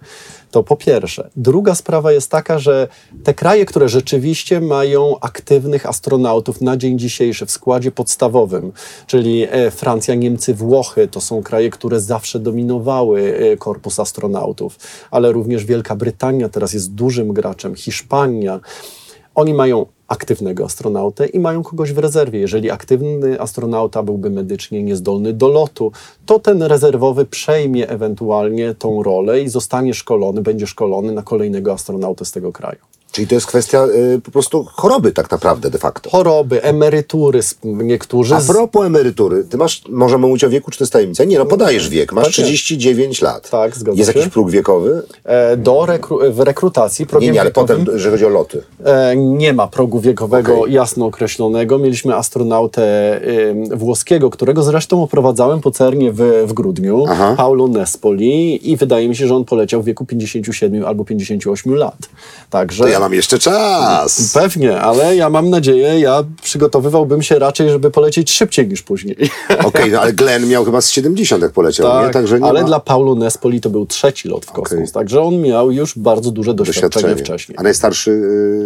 To po pierwsze. Druga sprawa jest taka, że te kraje, które rzeczywiście mają aktywnych astronautów na dzień dzisiejszy w składzie podstawowym, czyli e, Francja, Niemcy, Włochy, to są kraje, które zawsze dominowały e, korpus astronautów, ale również Wielka Brytania teraz jest dużym graczem, Hiszpania. Oni mają aktywnego astronautę i mają kogoś w rezerwie. Jeżeli aktywny astronauta byłby medycznie niezdolny do lotu, to ten rezerwowy przejmie ewentualnie tą rolę i zostanie szkolony, będzie szkolony na kolejnego astronautę z tego kraju. Czyli to jest kwestia y, po prostu choroby tak naprawdę de facto. Choroby, emerytury, niektórzy... A z- propos emerytury, ty masz, możemy mówić o wieku, czy to jest tajemnica? Nie, no podajesz wiek, masz Tak jest. 39 lat. Tak, zgadza Jest się. jakiś próg wiekowy? e, do rekru- w rekrutacji progiem Nie, nie, ale wiekowym- potem, jeżeli chodzi o loty. E, nie ma progu wiekowego Okej. jasno określonego. Mieliśmy astronautę ym, włoskiego, którego zresztą oprowadzałem po CERNie w, w grudniu, Aha. Paulo Nespoli i wydaje mi się, że on poleciał w wieku 57 albo 58 lat. Także ja mam jeszcze czas. pewnie, ale ja mam nadzieję, ja przygotowywałbym się raczej, żeby polecieć szybciej niż później. Okej, no ale Glenn miał chyba z 70 jak poleciał, nie? Także nie ale ma dla Paulo Nespoli to był trzeci lot w kosmos, Okej. także on miał już bardzo duże doświadczenie, doświadczenie. wcześniej. A najstarszy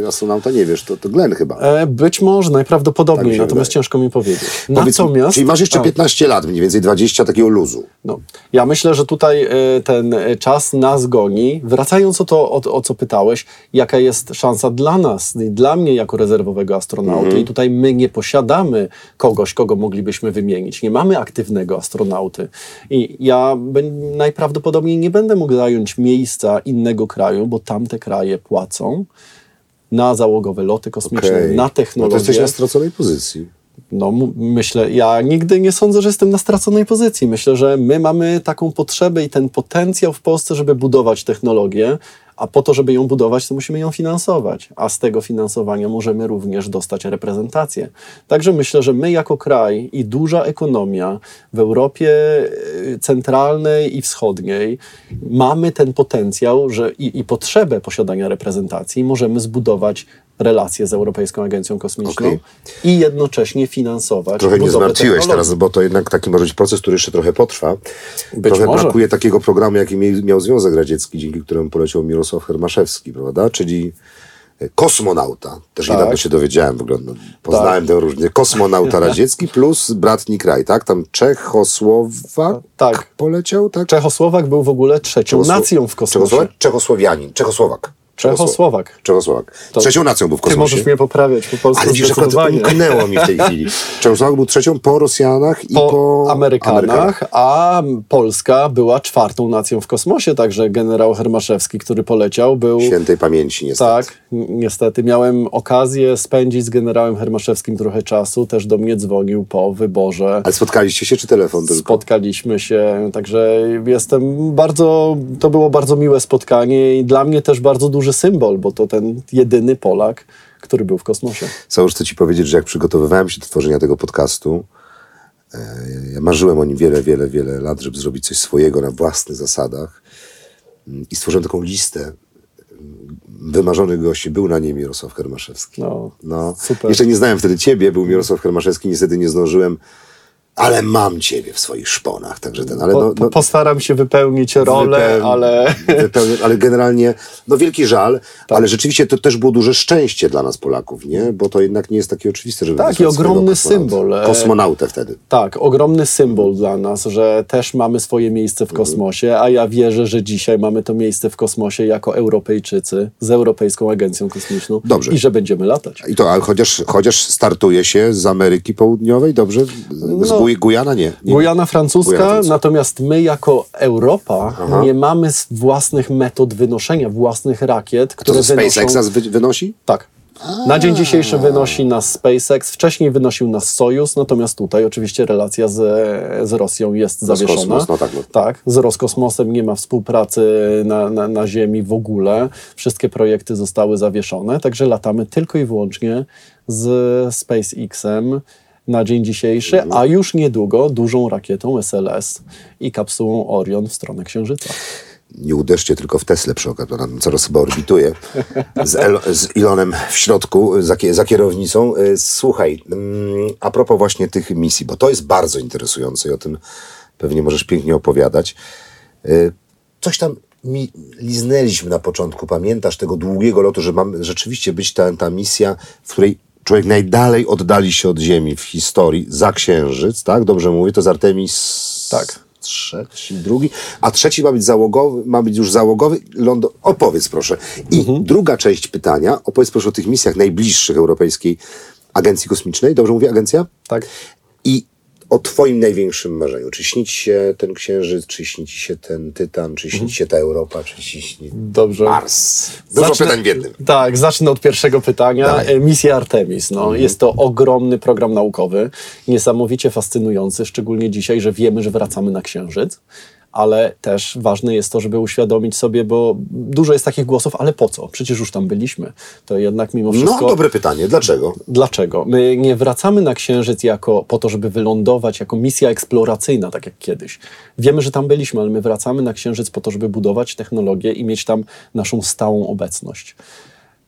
y, astronauta, nie wiesz, to, to Glenn chyba. E, być może, najprawdopodobniej, Tak natomiast wydaje. ciężko mi powiedzieć. Powiedz mi, Natomiast... Czyli masz jeszcze A. 15 lat, mniej więcej 20 takiego luzu. No, ja myślę, że tutaj e, ten e, czas nas goni. Wracając o to, o, o co pytałeś, jaka jest szansa dla nas, i dla mnie jako rezerwowego astronauty. I tutaj my nie posiadamy kogoś, kogo moglibyśmy wymienić. Nie mamy aktywnego astronauty. I ja najprawdopodobniej nie będę mógł zająć miejsca innego kraju, bo tamte kraje płacą na załogowe loty kosmiczne, Okej. na No to technologię. jesteś na straconej pozycji. No, myślę, ja nigdy nie sądzę, że jestem na straconej pozycji. Myślę, że my mamy taką potrzebę i ten potencjał w Polsce, żeby budować technologię, A po to, żeby ją budować, to musimy ją finansować, a z tego finansowania możemy również dostać reprezentację. Także myślę, że my jako kraj i duża ekonomia w Europie y, centralnej i wschodniej mamy ten potencjał że i, i potrzebę posiadania reprezentacji możemy zbudować relacje z Europejską Agencją Kosmiczną Okej. i jednocześnie finansować Trochę budowę zmartwiłeś teraz, bo to jednak taki może być proces, który jeszcze trochę potrwa. Być trochę może. brakuje takiego programu, jaki miał Związek Radziecki, dzięki któremu poleciał Mirosław Hermaszewski, prawda? Czyli e, kosmonauta. Też Tak. niedawno się dowiedziałem w ogóle. No, poznałem tę różnicę. Kosmonauta radziecki plus bratni kraj, tak? Tam Czechosłowak Tak. poleciał, tak? Czechosłowak był w ogóle trzecią nacją w kosmosie. Czechosłowak? Czechosłowianin. Czechosłowak. Czechosłowak. Czechosłowak. To- Trzecią nacją był w Ty kosmosie. możesz mnie poprawiać po polsku Ale wiesz, akurat zdecydowanie. umknęło mi w tej chwili. Czechosłowak był trzecią po Rosjanach i po, po Amerykanach, a Polska była czwartą nacją w kosmosie, także generał Hermaszewski, który poleciał, był... Świętej pamięci niestety. Tak, niestety. Miałem okazję spędzić z generałem Hermaszewskim trochę czasu, też do mnie dzwonił po wyborze. Ale spotkaliście się czy telefon tylko? Spotkaliśmy się, także jestem bardzo, to było bardzo miłe spotkanie i dla mnie też bardzo duży symbol, bo to ten jedyny Polak, który był w kosmosie. Całe chcę ci powiedzieć, że jak przygotowywałem się do tworzenia tego podcastu, e, ja marzyłem o nim wiele, wiele, wiele lat, żeby zrobić coś swojego na własnych zasadach Mm, i stworzyłem taką listę mm, wymarzonych gości. Był na niej Mirosław Hermaszewski. No, No, super. Jeszcze nie znałem wtedy ciebie, był Mirosław Hermaszewski, niestety nie zdążyłem, ale mam ciebie w swoich szponach, także ten, ale no, po, no, postaram się wypełnić rolę, Wypełni- ale... Wypełni, ale generalnie, no wielki żal, Tak. ale rzeczywiście to też było duże szczęście dla nas Polaków, nie? Bo to jednak nie jest takie oczywiste, żeby Tak, i ogromny kosmonauta. symbol, e, Kosmonautę wtedy. Tak, ogromny symbol dla nas, że też mamy swoje miejsce w Mhm. kosmosie, a ja wierzę, że dzisiaj mamy to miejsce w kosmosie jako Europejczycy z Europejską Agencją Kosmiczną Dobrze. i że będziemy latać. I to, ale chociaż, chociaż startuje się z Ameryki Południowej, dobrze? No. Guj, Gujana nie. nie. Gujana francuska, Gujana francuska. natomiast my jako Europa nie mamy własnych metod wynoszenia, własnych rakiet, To które ze wynoszą... SpaceX nas wy, wynosi? Tak. Na dzień dzisiejszy wynosi nas SpaceX, wcześniej wynosił nas Sojus, natomiast tutaj oczywiście relacja z, z Rosją jest zawieszona. Roskosmos, no tak, no. tak, z Roskosmosem nie ma współpracy na, na, na Ziemi w ogóle. Wszystkie projekty zostały zawieszone, także latamy tylko i wyłącznie z SpaceX-em na dzień dzisiejszy, Mhm. a już niedługo dużą rakietą SLS i kapsułą Orion w stronę Księżyca. Nie uderzcie tylko w Teslę przy okazji, bo ona coraz chyba orbituje. Z, El, z Elonem w środku, za, za kierownicą. Y, Słuchaj, mm, a propos właśnie tych misji, bo to jest bardzo interesujące i o tym pewnie możesz pięknie opowiadać. Y, Coś tam mi liznęliśmy na początku, pamiętasz tego długiego lotu, że mam rzeczywiście być ta, ta misja, w której człowiek najdalej oddali się od Ziemi w historii za Księżyc, tak? Dobrze mówię, to z Artemis... Tak. Trzeci, drugi, a trzeci ma być załogowy, ma być już załogowy. London, opowiedz proszę. I druga część pytania, opowiedz proszę o tych misjach najbliższych Europejskiej Agencji Kosmicznej. Dobrze mówię, agencja? Tak. I o twoim największym marzeniu. Czy śni ci się ten Księżyc, czy śni ci się ten Tytan, czy śni ci się ta Europa, czy ci śni Dobrze. Mars? Dużo Zacznę- pytań w jednym. Tak, zacznę od pierwszego pytania. Dawaj. E, Misja Artemis. No, Jest to ogromny program naukowy, niesamowicie fascynujący, szczególnie dzisiaj, że wiemy, że wracamy na Księżyc. Ale też ważne jest to, żeby uświadomić sobie, bo dużo jest takich głosów, ale po co? Przecież już tam byliśmy. To jednak mimo wszystko. No, dobre pytanie. Dlaczego? Dlaczego? My nie wracamy na Księżyc jako po to, żeby wylądować jako misja eksploracyjna, tak jak kiedyś. Wiemy, że tam byliśmy, ale my wracamy na Księżyc po to, żeby budować technologię i mieć tam naszą stałą obecność.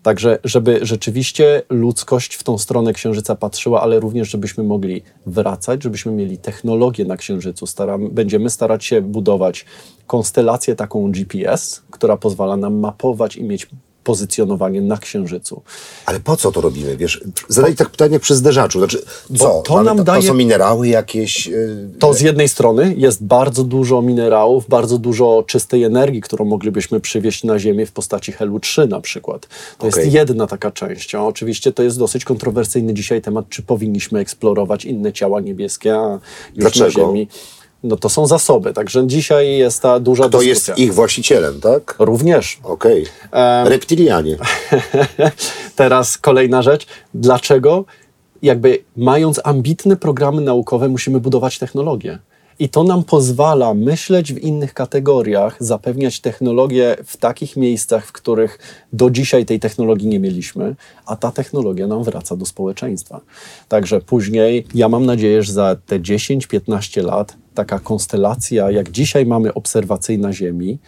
Także, żeby rzeczywiście ludzkość w tą stronę Księżyca patrzyła, ale również, żebyśmy mogli wracać, żebyśmy mieli technologię na Księżycu. Będziemy starać się budować konstelację taką GPS, która pozwala nam mapować i mieć pozycjonowanie na Księżycu. Ale po co to robimy? Wiesz, zadaj tak pytanie przy zderzaczu. Znaczy, co? to nam to, daje- to są minerały jakieś? yy, To z jednej strony jest bardzo dużo minerałów, bardzo dużo czystej energii, którą moglibyśmy przywieźć na Ziemię w postaci helu 3 na przykład. To Okej. jest jedna taka część. Oczywiście to jest dosyć kontrowersyjny dzisiaj temat, czy powinniśmy eksplorować inne ciała niebieskie, a już na Dlaczego? Ziemi. No to są zasoby, także dzisiaj jest ta duża To dyskusja. jest ich właścicielem, tak? Również. Okej. Reptilianie. Teraz kolejna rzecz. Dlaczego jakby mając ambitne programy naukowe musimy budować technologię? I to nam pozwala myśleć w innych kategoriach, zapewniać technologię w takich miejscach, w których do dzisiaj tej technologii nie mieliśmy, a ta technologia nam wraca do społeczeństwa. Także później, ja mam nadzieję, że za te 10-15 lat taka konstelacja, jak dzisiaj mamy obserwacyjna Ziemi,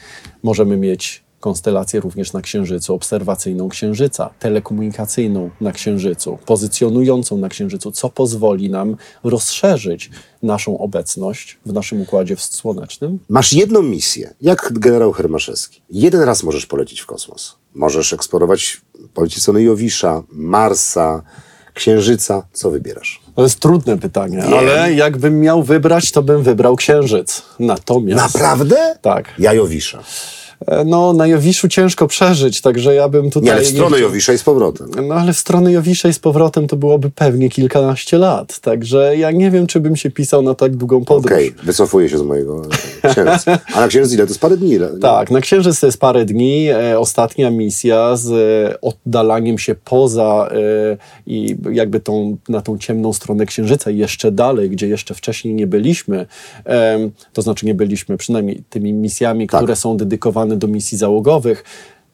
możemy mieć konstelację również na Księżycu, obserwacyjną Księżyca, telekomunikacyjną na Księżycu, pozycjonującą na Księżycu, co pozwoli nam rozszerzyć naszą obecność w naszym układzie słonecznym. Masz jedną misję, jak generał Hermaszewski. Jeden raz możesz polecieć w kosmos. Możesz eksplorować, polecieć Jowisza, Marsa, Księżyca. Co wybierasz? To jest trudne pytanie, ale jakbym miał wybrać, to bym wybrał Księżyc. Natomiast... Naprawdę? Tak. Ja Jowisza. E, No, na Jowiszu ciężko przeżyć, także ja bym tutaj... Nie, ale w stronę chciał- Jowisza i z powrotem. No ale w stronę Jowiszej z powrotem to byłoby pewnie kilkanaście lat. Także ja nie wiem, czy bym się pisał na tak długą podróż. Okej, wycofuję się z mojego e, księżyca. A na księżyc ile? To jest parę dni. ile? Tak, na Księżyc to jest parę dni. E, ostatnia misja z e, oddalaniem się poza e, i jakby tą, na tą ciemną stronę Księżyca i jeszcze dalej, gdzie jeszcze wcześniej nie byliśmy. Em, to znaczy nie byliśmy przynajmniej tymi misjami, Tak. które są dedykowane do misji załogowych.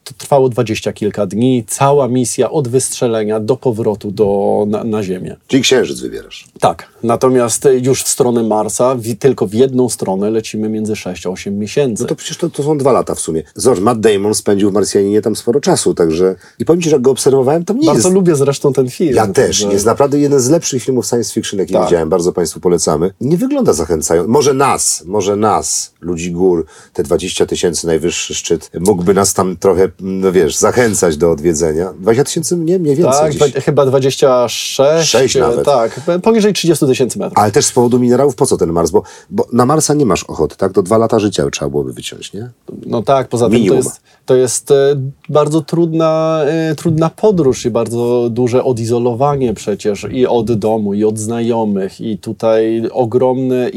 To trwało dwadzieścia kilka dni. Cała misja od wystrzelenia do powrotu do, na, na Ziemię. Czyli księżyc wybierasz. Tak, natomiast już w stronę Marsa, w, tylko w jedną stronę lecimy między 6 a 8 miesięcy. No to przecież to, to są dwa lata w sumie. Zobacz, Matt Damon spędził w Marsjaninie tam sporo czasu, także... I powiem ci, że jak go obserwowałem, tam nie Bardzo jest... lubię zresztą ten film. Ja też. także- Jest naprawdę jeden z lepszych filmów science fiction, jaki Tak. widziałem. Bardzo Państwu polecamy. Nie wygląda zachęcająco. Może nas, może nas, ludzi gór, te 20 tysięcy, najwyższy szczyt, mógłby nas tam trochę, no wiesz, zachęcać do odwiedzenia. 20 tysięcy, nie, mniej więcej Tak, chyba 26. Sześć e, nawet. Tak, poniżej 30 tysięcy metrów. Ale też z powodu minerałów, po co ten Mars? Bo, bo na Marsa nie masz ochoty, tak? To dwa lata życia trzeba byłoby wyciąć, nie? No tak, poza tym to jest, to jest e, bardzo trudna, e, trudna podróż i bardzo duże odizolowanie przecież i od domu, i od znajomych, i tutaj ogromny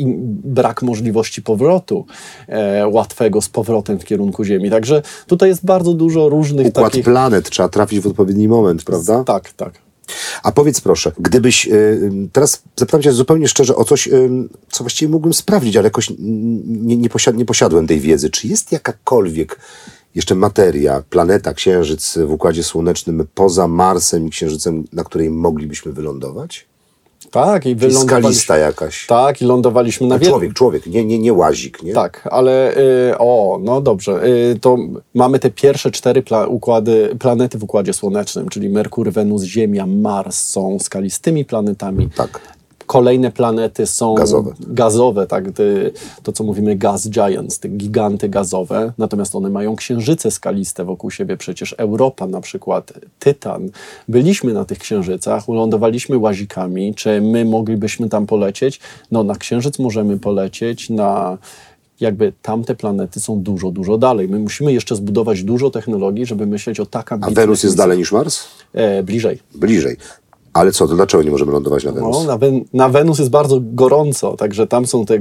brak możliwości powrotu e, łatwego z powrotem w kierunku Ziemi. Także tutaj jest bardzo dużo różnych Układ takich... planet, trzeba trafić w odpowiedni moment, prawda? Tak, tak. A powiedz proszę, gdybyś, y, y, teraz zapytam cię zupełnie szczerze o coś, co właściwie mógłbym sprawdzić, ale jakoś nie, nie, posiad, nie posiadłem tej wiedzy. Czy jest jakakolwiek jeszcze materia, planeta, księżyc w Układzie Słonecznym poza Marsem i Księżycem, na której moglibyśmy wylądować? Tak, i wylądowaliśmy... skalista jakaś. Tak, i lądowaliśmy na wielu... Człowiek, człowiek, nie, nie, nie łazik, nie? Tak, ale y, o, no dobrze, y, to mamy te pierwsze cztery pla układy, planety w Układzie Słonecznym, czyli Merkur, Wenus, Ziemia, Mars są skalistymi planetami. Tak. Kolejne planety są Gazowe. gazowe tak, to co mówimy gas giants, te giganty gazowe, natomiast one mają księżyce skaliste wokół siebie, przecież Europa na przykład, Tytan. Byliśmy na tych księżycach, lądowaliśmy łazikami, czy my moglibyśmy tam polecieć? No na księżyc możemy polecieć, na jakby tamte planety są dużo, dużo dalej. My musimy jeszcze zbudować dużo technologii, żeby myśleć o tak A ambitnych Wenus jest dalej niż Mars? E, bliżej. Bliżej. Ale co, to dlaczego nie możemy lądować na Wenus? No, na, Wen- na Wenus jest bardzo gorąco, także tam są te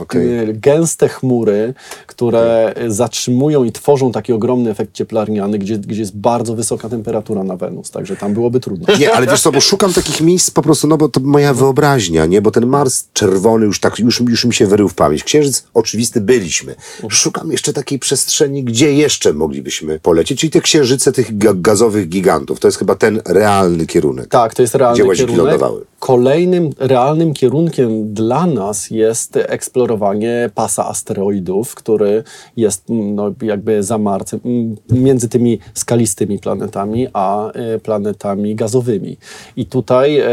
Okej. e, gęste chmury, które e, zatrzymują i tworzą taki ogromny efekt cieplarniany, gdzie, gdzie jest bardzo wysoka temperatura na Wenus, także tam byłoby trudno. Nie, ale wiesz co, bo szukam takich miejsc po prostu, no bo to moja wyobraźnia, nie? Bo ten Mars czerwony już tak, już, już mi się wyrył w pamięć. Księżyc oczywisty byliśmy. Szukam jeszcze takiej przestrzeni, gdzie jeszcze moglibyśmy polecieć, czyli te księżyce tych ga gazowych gigantów. To jest chyba ten realny kierunek. Tak, to jest realny Gdzie kierunek. lądowały. Kolejnym realnym kierunkiem dla nas jest eksplorowanie pasa asteroidów, który jest mm, no, jakby za Marcem, mm, między tymi skalistymi planetami, a e, planetami gazowymi. I tutaj e,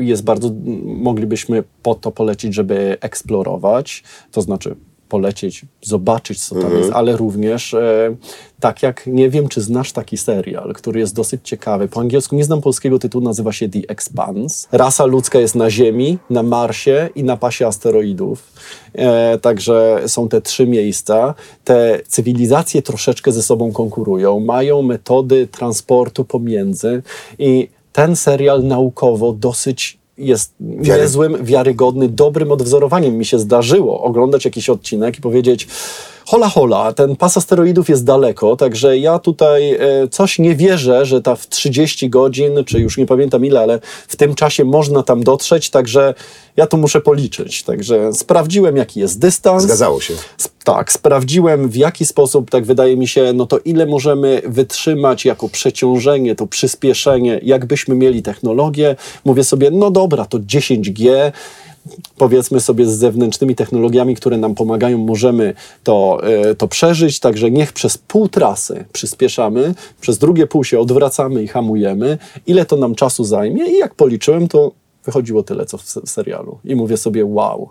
jest bardzo, moglibyśmy po to polecieć, żeby eksplorować, to znaczy polecieć, zobaczyć, co tam jest, ale również e, tak jak, nie wiem, czy znasz taki serial, który jest dosyć ciekawy. Po angielsku nie znam polskiego tytułu, nazywa się The Expanse. Rasa ludzka jest na Ziemi, na Marsie i na pasie asteroidów. E, także są te trzy miejsca. Te cywilizacje troszeczkę ze sobą konkurują, mają metody transportu pomiędzy i ten serial naukowo dosyć jest niezłym, wiarygodny, dobrym odwzorowaniem. Mi się zdarzyło oglądać jakiś odcinek i powiedzieć hola hola, ten pas asteroidów jest daleko, także ja tutaj e, coś nie wierzę, że ta w 30 godzin, czy już nie pamiętam ile, ale w tym czasie można tam dotrzeć, także ja to muszę policzyć. Także sprawdziłem, jaki jest dystans. Zgadzało się. Tak, sprawdziłem w jaki sposób, tak wydaje mi się, no to ile możemy wytrzymać jako przeciążenie, to przyspieszenie, jakbyśmy mieli technologię. Mówię sobie, no dobra, to 10G, powiedzmy sobie z zewnętrznymi technologiami, które nam pomagają, możemy to, e, to przeżyć, także niech przez pół trasy przyspieszamy, przez drugie pół się odwracamy i hamujemy, ile to nam czasu zajmie i jak policzyłem, to wychodziło tyle, co w se- serialu. I mówię sobie, wow.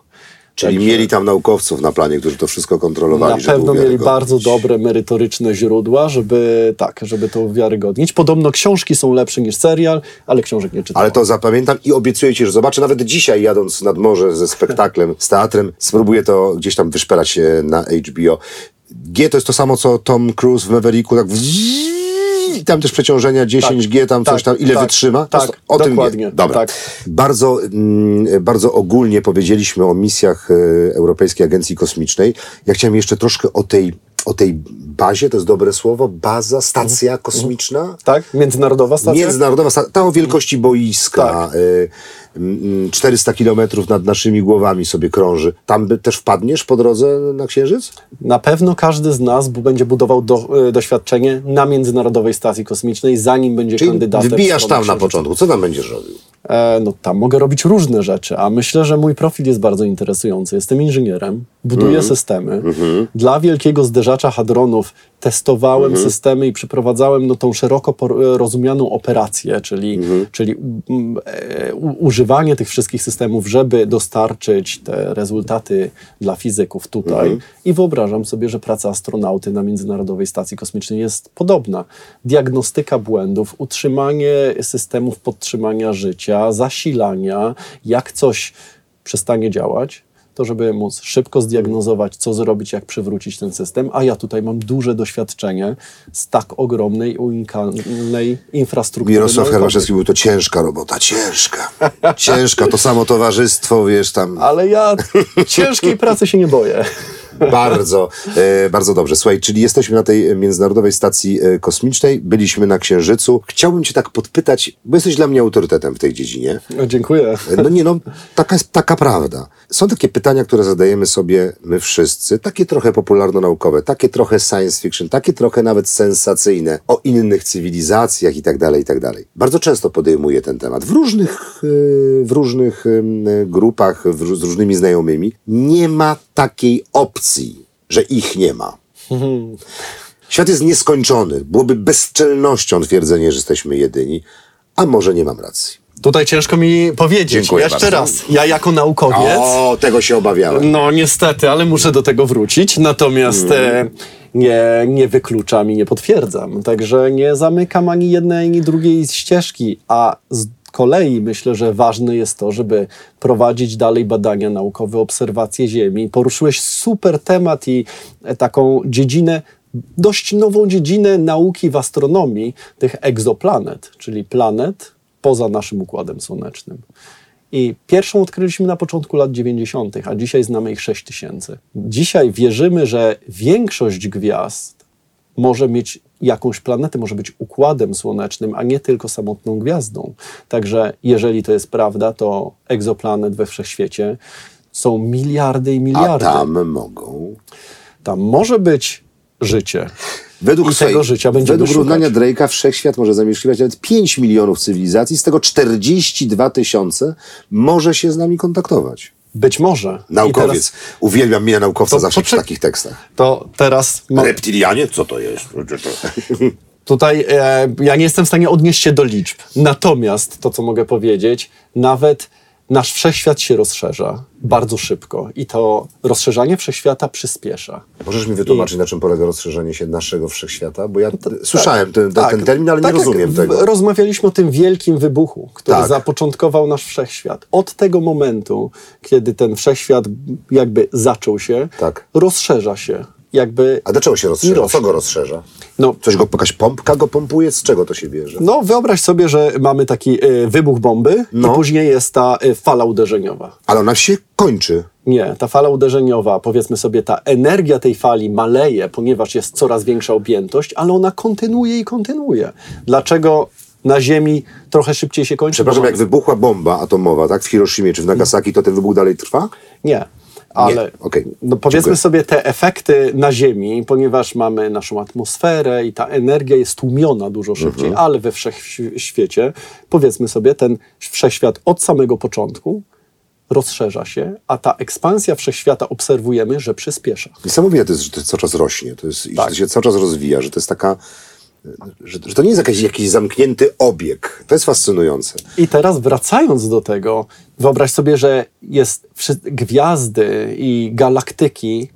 Czyli Także- mieli tam naukowców na planie, którzy to wszystko kontrolowali. na pewno mieli bardzo dobre, merytoryczne źródła, żeby tak, żeby to uwiarygodnić. Podobno książki są lepsze niż serial, ale książek nie czytałem. Ale to zapamiętam i obiecuję ci, że zobaczę nawet dzisiaj jadąc nad morze ze spektaklem, z teatrem, spróbuję to gdzieś tam wyszperać na HBO. G to jest to samo, co Tom Cruise w Mavericku, tak i tam też przeciążenia 10G, tam coś tak, tam, ile tak, wytrzyma? tak, To o tym dokładnie, G. Dobra. tak. Bardzo, mm, bardzo ogólnie powiedzieliśmy o misjach e, Europejskiej Agencji Kosmicznej. Ja chciałem jeszcze troszkę o tej, o tej bazie, to jest dobre słowo, baza, stacja kosmiczna. tak? Międzynarodowa stacja? Międzynarodowa, sta- ta o wielkości boiska, Tak. y, mm, 400 kilometrów nad naszymi głowami sobie krąży. Tam by też wpadniesz po drodze na Księżyc? Na pewno każdy z nas będzie budował do, e, doświadczenie na Międzynarodowej Stacji Kosmicznej, zanim będzie Czyli kandydatem. wbijasz tam na początku. Co tam będziesz robił? E, no tam mogę robić różne rzeczy, a myślę, że mój profil jest bardzo interesujący. Jestem inżynierem, buduję Mhm. systemy. Dla wielkiego zderzacza hadronów testowałem Mhm. systemy i przeprowadzałem no, tą szeroko rozumianą operację, czyli, Mhm. czyli mm, e, u- używanie tych wszystkich systemów, żeby dostarczyć te rezultaty dla fizyków tutaj. Mhm. I wyobrażam sobie, że praca astronauty na Międzynarodowej Stacji Kosmicznej jest podobna. Diagnostyka błędów, utrzymanie systemów podtrzymania życia, zasilania, jak coś przestanie działać, to żeby móc szybko zdiagnozować, co zrobić, jak przywrócić ten system, a ja tutaj mam duże doświadczenie z tak ogromnej, unikalnej infrastruktury. Mirosław. Hermaszewski był to ciężka robota, ciężka. Ciężka, to samo towarzystwo, wiesz, tam Ale ja ciężkiej pracy się nie boję. Bardzo, e, bardzo dobrze. Słuchaj, czyli jesteśmy na tej Międzynarodowej Stacji e, Kosmicznej, byliśmy na Księżycu. Chciałbym cię tak podpytać, bo jesteś dla mnie autorytetem w tej dziedzinie. No, dziękuję. No nie no, taka jest taka prawda. Są takie pytania, które zadajemy sobie my wszyscy, takie trochę popularno-naukowe, takie trochę science fiction, takie trochę nawet sensacyjne, o innych cywilizacjach i tak dalej, i tak dalej. Bardzo często podejmuję ten temat w różnych, w różnych grupach, z różnymi znajomymi. Nie ma takiej opcji, że ich nie ma. Świat jest nieskończony. Byłoby bezczelnością twierdzenie, że jesteśmy jedyni, a może nie mam racji. Tutaj ciężko mi powiedzieć. Dziękuję Jeszcze bardzo. raz, ja jako naukowiec, O, tego się obawiałem. no niestety, ale muszę do tego wrócić, natomiast e, nie, nie wykluczam i nie potwierdzam. Także nie zamykam ani jednej, ani drugiej ścieżki, a z kolei myślę, że ważne jest to, żeby prowadzić dalej badania naukowe, obserwacje Ziemi. Poruszyłeś super temat i e, taką dziedzinę, dość nową dziedzinę nauki w astronomii, tych egzoplanet, czyli planet poza naszym układem słonecznym. I pierwszą odkryliśmy na początku lat 90., a dzisiaj znamy ich 6 tysięcy. Dzisiaj wierzymy, że większość gwiazd może mieć jakąś planetę, może być układem słonecznym, a nie tylko samotną gwiazdą. Także jeżeli to jest prawda, to egzoplanet we wszechświecie są miliardy i A miliardy. tam mogą. Tam może być życie. Według, I tego życia będziemy według równania Drake'a wszechświat może zamieszkiwać nawet 5 milionów cywilizacji, z tego 42 tysiące może się z nami kontaktować. Być może. Naukowiec. teraz, Uwielbiam mnie naukowca To zawsze poczek- przy takich tekstach. to teraz mo- Reptilianie? Co to jest? Tutaj e, ja nie jestem w stanie odnieść się do liczb. Natomiast to, co mogę powiedzieć, nawet nasz wszechświat się rozszerza bardzo szybko i to rozszerzanie wszechświata przyspiesza. Możesz mi wytłumaczyć, na czym polega rozszerzenie się naszego wszechświata? Bo ja słyszałem ten, ten, Tak, ten termin, ale tak nie rozumiem tego. Rozmawialiśmy o tym wielkim wybuchu, który Tak. zapoczątkował nasz wszechświat. Od tego momentu, kiedy ten wszechświat jakby zaczął się, Tak. rozszerza się jakby... A dlaczego się rozszerza? Co go rozszerza? No, Coś go, jakaś pompka go pompuje? Z czego to się bierze? no wyobraź sobie, że mamy taki y, wybuch bomby No. i później jest ta y, fala uderzeniowa. Ale ona się kończy. Nie, ta fala uderzeniowa, powiedzmy sobie, ta energia tej fali maleje, ponieważ jest coraz większa objętość, ale ona kontynuuje i kontynuuje. Dlaczego na Ziemi trochę szybciej się kończy? Przepraszam, jak wybuchła bomba atomowa, tak, w Hiroshimie czy w Nagasaki, to ten wybuch dalej trwa? Nie. Ale okej. no powiedzmy Dziękuję. sobie te efekty na Ziemi, ponieważ mamy naszą atmosferę i ta energia jest tłumiona dużo szybciej, Mhm. ale we wszechświecie, powiedzmy sobie, ten wszechświat od samego początku rozszerza się, a ta ekspansja wszechświata obserwujemy, że przyspiesza. Niesamowite to jest, że to cały czas rośnie, to jest, i że Tak. to się cały czas rozwija, że to jest taka, że, że to nie jest jakiś, jakiś zamknięty obieg. To jest fascynujące. I teraz wracając do tego, wyobraź sobie, że jest gwiazdy i galaktyki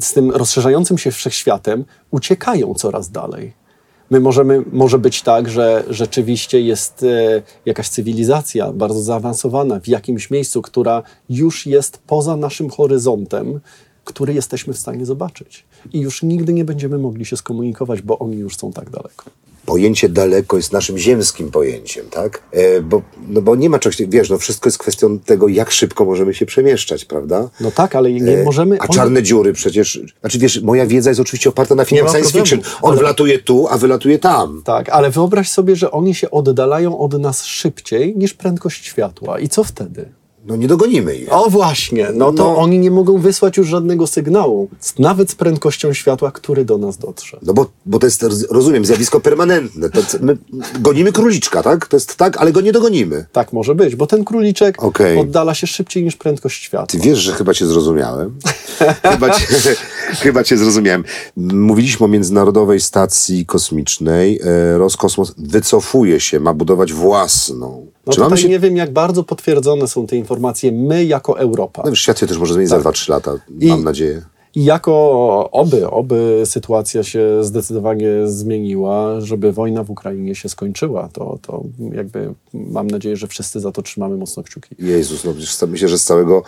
z tym rozszerzającym się wszechświatem uciekają coraz dalej. My możemy, może być tak, że rzeczywiście jest e, jakaś cywilizacja bardzo zaawansowana w jakimś miejscu, która już jest poza naszym horyzontem, który jesteśmy w stanie zobaczyć. I już nigdy nie będziemy mogli się skomunikować, bo oni już są tak daleko. Pojęcie daleko jest naszym ziemskim pojęciem, tak? E, bo, no bo nie ma czegoś, wiesz, no wszystko jest kwestią tego, jak szybko możemy się przemieszczać, prawda? No tak, ale nie E, możemy. A czarne dziury przecież. Znaczy wiesz, moja wiedza jest oczywiście oparta na filmach ma science problemu, fiction. On ale- wlatuje tu, a wylatuje tam. Tak, ale wyobraź sobie, że oni się oddalają od nas szybciej niż prędkość światła. I co wtedy? No nie dogonimy ich. O właśnie, no to No. oni nie mogą wysłać już żadnego sygnału, nawet z prędkością światła, który do nas dotrze. No bo, bo to jest, rozumiem, zjawisko permanentne. To, my gonimy króliczka, tak? To jest tak, ale go nie dogonimy. Tak może być, bo ten króliczek Okej. oddala się szybciej niż prędkość światła. Ty wiesz, że chyba cię zrozumiałem. chyba, cię, chyba cię zrozumiałem. Mówiliśmy o Międzynarodowej Stacji Kosmicznej. E, Roskosmos wycofuje się, ma budować własną. No Czy tutaj się... nie wiem, jak bardzo potwierdzone są te informacje my jako Europa. No, świat się też może zmienić za 2-3 lata, mam I- nadzieję. I jako oby, oby sytuacja się zdecydowanie zmieniła, żeby wojna w Ukrainie się skończyła, to, to jakby mam nadzieję, że wszyscy za to trzymamy mocno kciuki. Jezus, no przecież myślę, że z całego,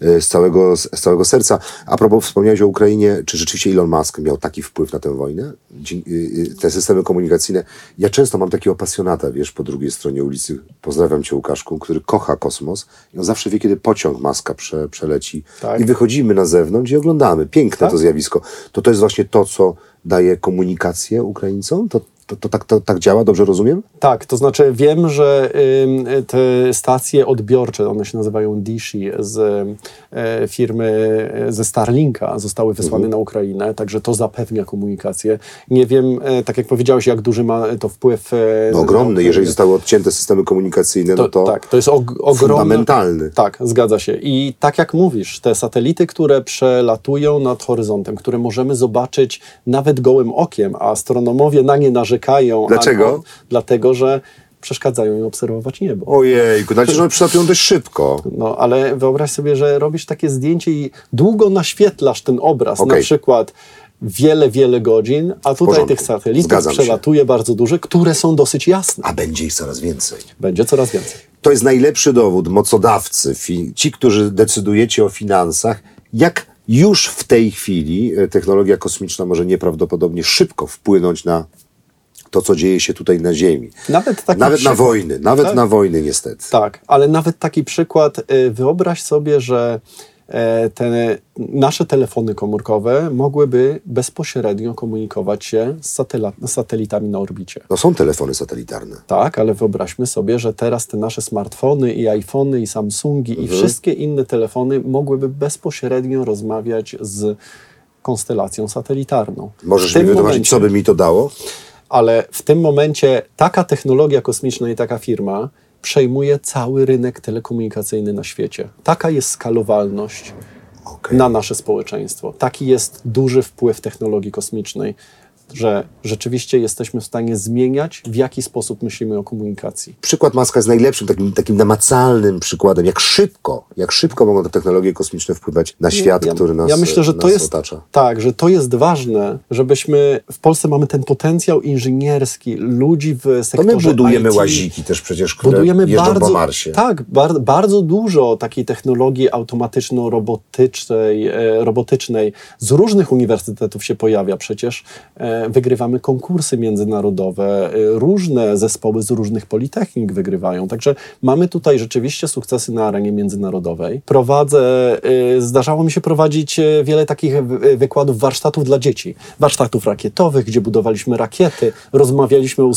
e, z, całego, z całego serca. A propos, wspomniałeś o Ukrainie, czy rzeczywiście Elon Musk miał taki wpływ na tę wojnę? Y, y, Te systemy komunikacyjne. Ja często mam takiego pasjonata, wiesz, po drugiej stronie ulicy, pozdrawiam cię Łukaszku, który kocha kosmos i on zawsze wie, kiedy pociąg Maska prze, przeleci. Tak. I wychodzimy na zewnątrz i oglądamy. Piękne Tak. to zjawisko. To to jest właśnie to, co daje komunikację Ukraińcom? To, to, to, tak, to tak działa? Dobrze rozumiem? Tak, to znaczy wiem, że te stacje odbiorcze, one się nazywają Dishi z e, firmy, e, ze Starlinka zostały wysłane na Ukrainę, także to zapewnia komunikację. Nie wiem, e, tak jak powiedziałeś, jak duży ma to wpływ. No na ogromny. Ukrainę. Jeżeli zostały odcięte systemy komunikacyjne, no to, tak, to jest og- ogromny. fundamentalny. Tak, zgadza się. I tak jak mówisz, te satelity, które przelatują nad horyzontem, które możemy zobaczyć nawet gołym okiem, a astronomowie na nie narzekają. Dlaczego? Albo, dlatego, że przeszkadzają im obserwować niebo. Ojejku, znaczy, że one przylatują dość szybko. No, ale wyobraź sobie, że robisz takie zdjęcie i długo naświetlasz ten obraz, Okej. na przykład wiele, wiele godzin, a tutaj tych satelitów Zgadzam się. przelatuje bardzo duże, które są dosyć jasne. A będzie ich coraz więcej. Będzie coraz więcej. To jest najlepszy dowód, mocodawcy, ci, którzy decydujecie o finansach, jak już w tej chwili e, technologia kosmiczna może nieprawdopodobnie szybko wpłynąć na to, co dzieje się tutaj na Ziemi. Nawet taki nawet na przykład. wojny, nawet Tak. na wojny niestety. Tak, ale nawet taki przykład, y, wyobraź sobie, że e, te nasze telefony komórkowe mogłyby bezpośrednio komunikować się z satelitami na orbicie. No są telefony satelitarne. Tak, ale wyobraźmy sobie, że teraz te nasze smartfony i iPhony i Samsungi Mhm. i wszystkie inne telefony mogłyby bezpośrednio rozmawiać z konstelacją satelitarną. Możesz mi wytłumaczyć, co by mi to dało? Ale w tym momencie taka technologia kosmiczna i taka firma przejmuje cały rynek telekomunikacyjny na świecie. Taka jest skalowalność Okej. na nasze społeczeństwo. Taki jest duży wpływ technologii kosmicznej. Że rzeczywiście jesteśmy w stanie zmieniać, w jaki sposób myślimy o komunikacji. Przykład Maska jest najlepszym, takim, takim namacalnym przykładem, jak szybko, jak szybko mogą te technologie kosmiczne wpływać na świat, ja, który nas, ja myślę, że to jest, otacza. Tak, że to jest ważne, żebyśmy w Polsce mamy ten potencjał inżynierski, ludzi w To sektorze my budujemy IT. łaziki też przecież, które Budujemy jeżdżą bardzo, po Marsie. Tak, bar, bardzo dużo takiej technologii automatyczno-robotycznej, e, robotycznej z różnych uniwersytetów się pojawia przecież. E, wygrywamy konkursy międzynarodowe, e, różne zespoły z różnych politechnik wygrywają. Także mamy tutaj rzeczywiście sukcesy na arenie międzynarodowej. Prowadzę, e, zdarzało mi się prowadzić e, wiele takich wy- wykładów, warsztatów dla dzieci. Warsztatów rakietowych, gdzie budowaliśmy rakiety, rozmawialiśmy o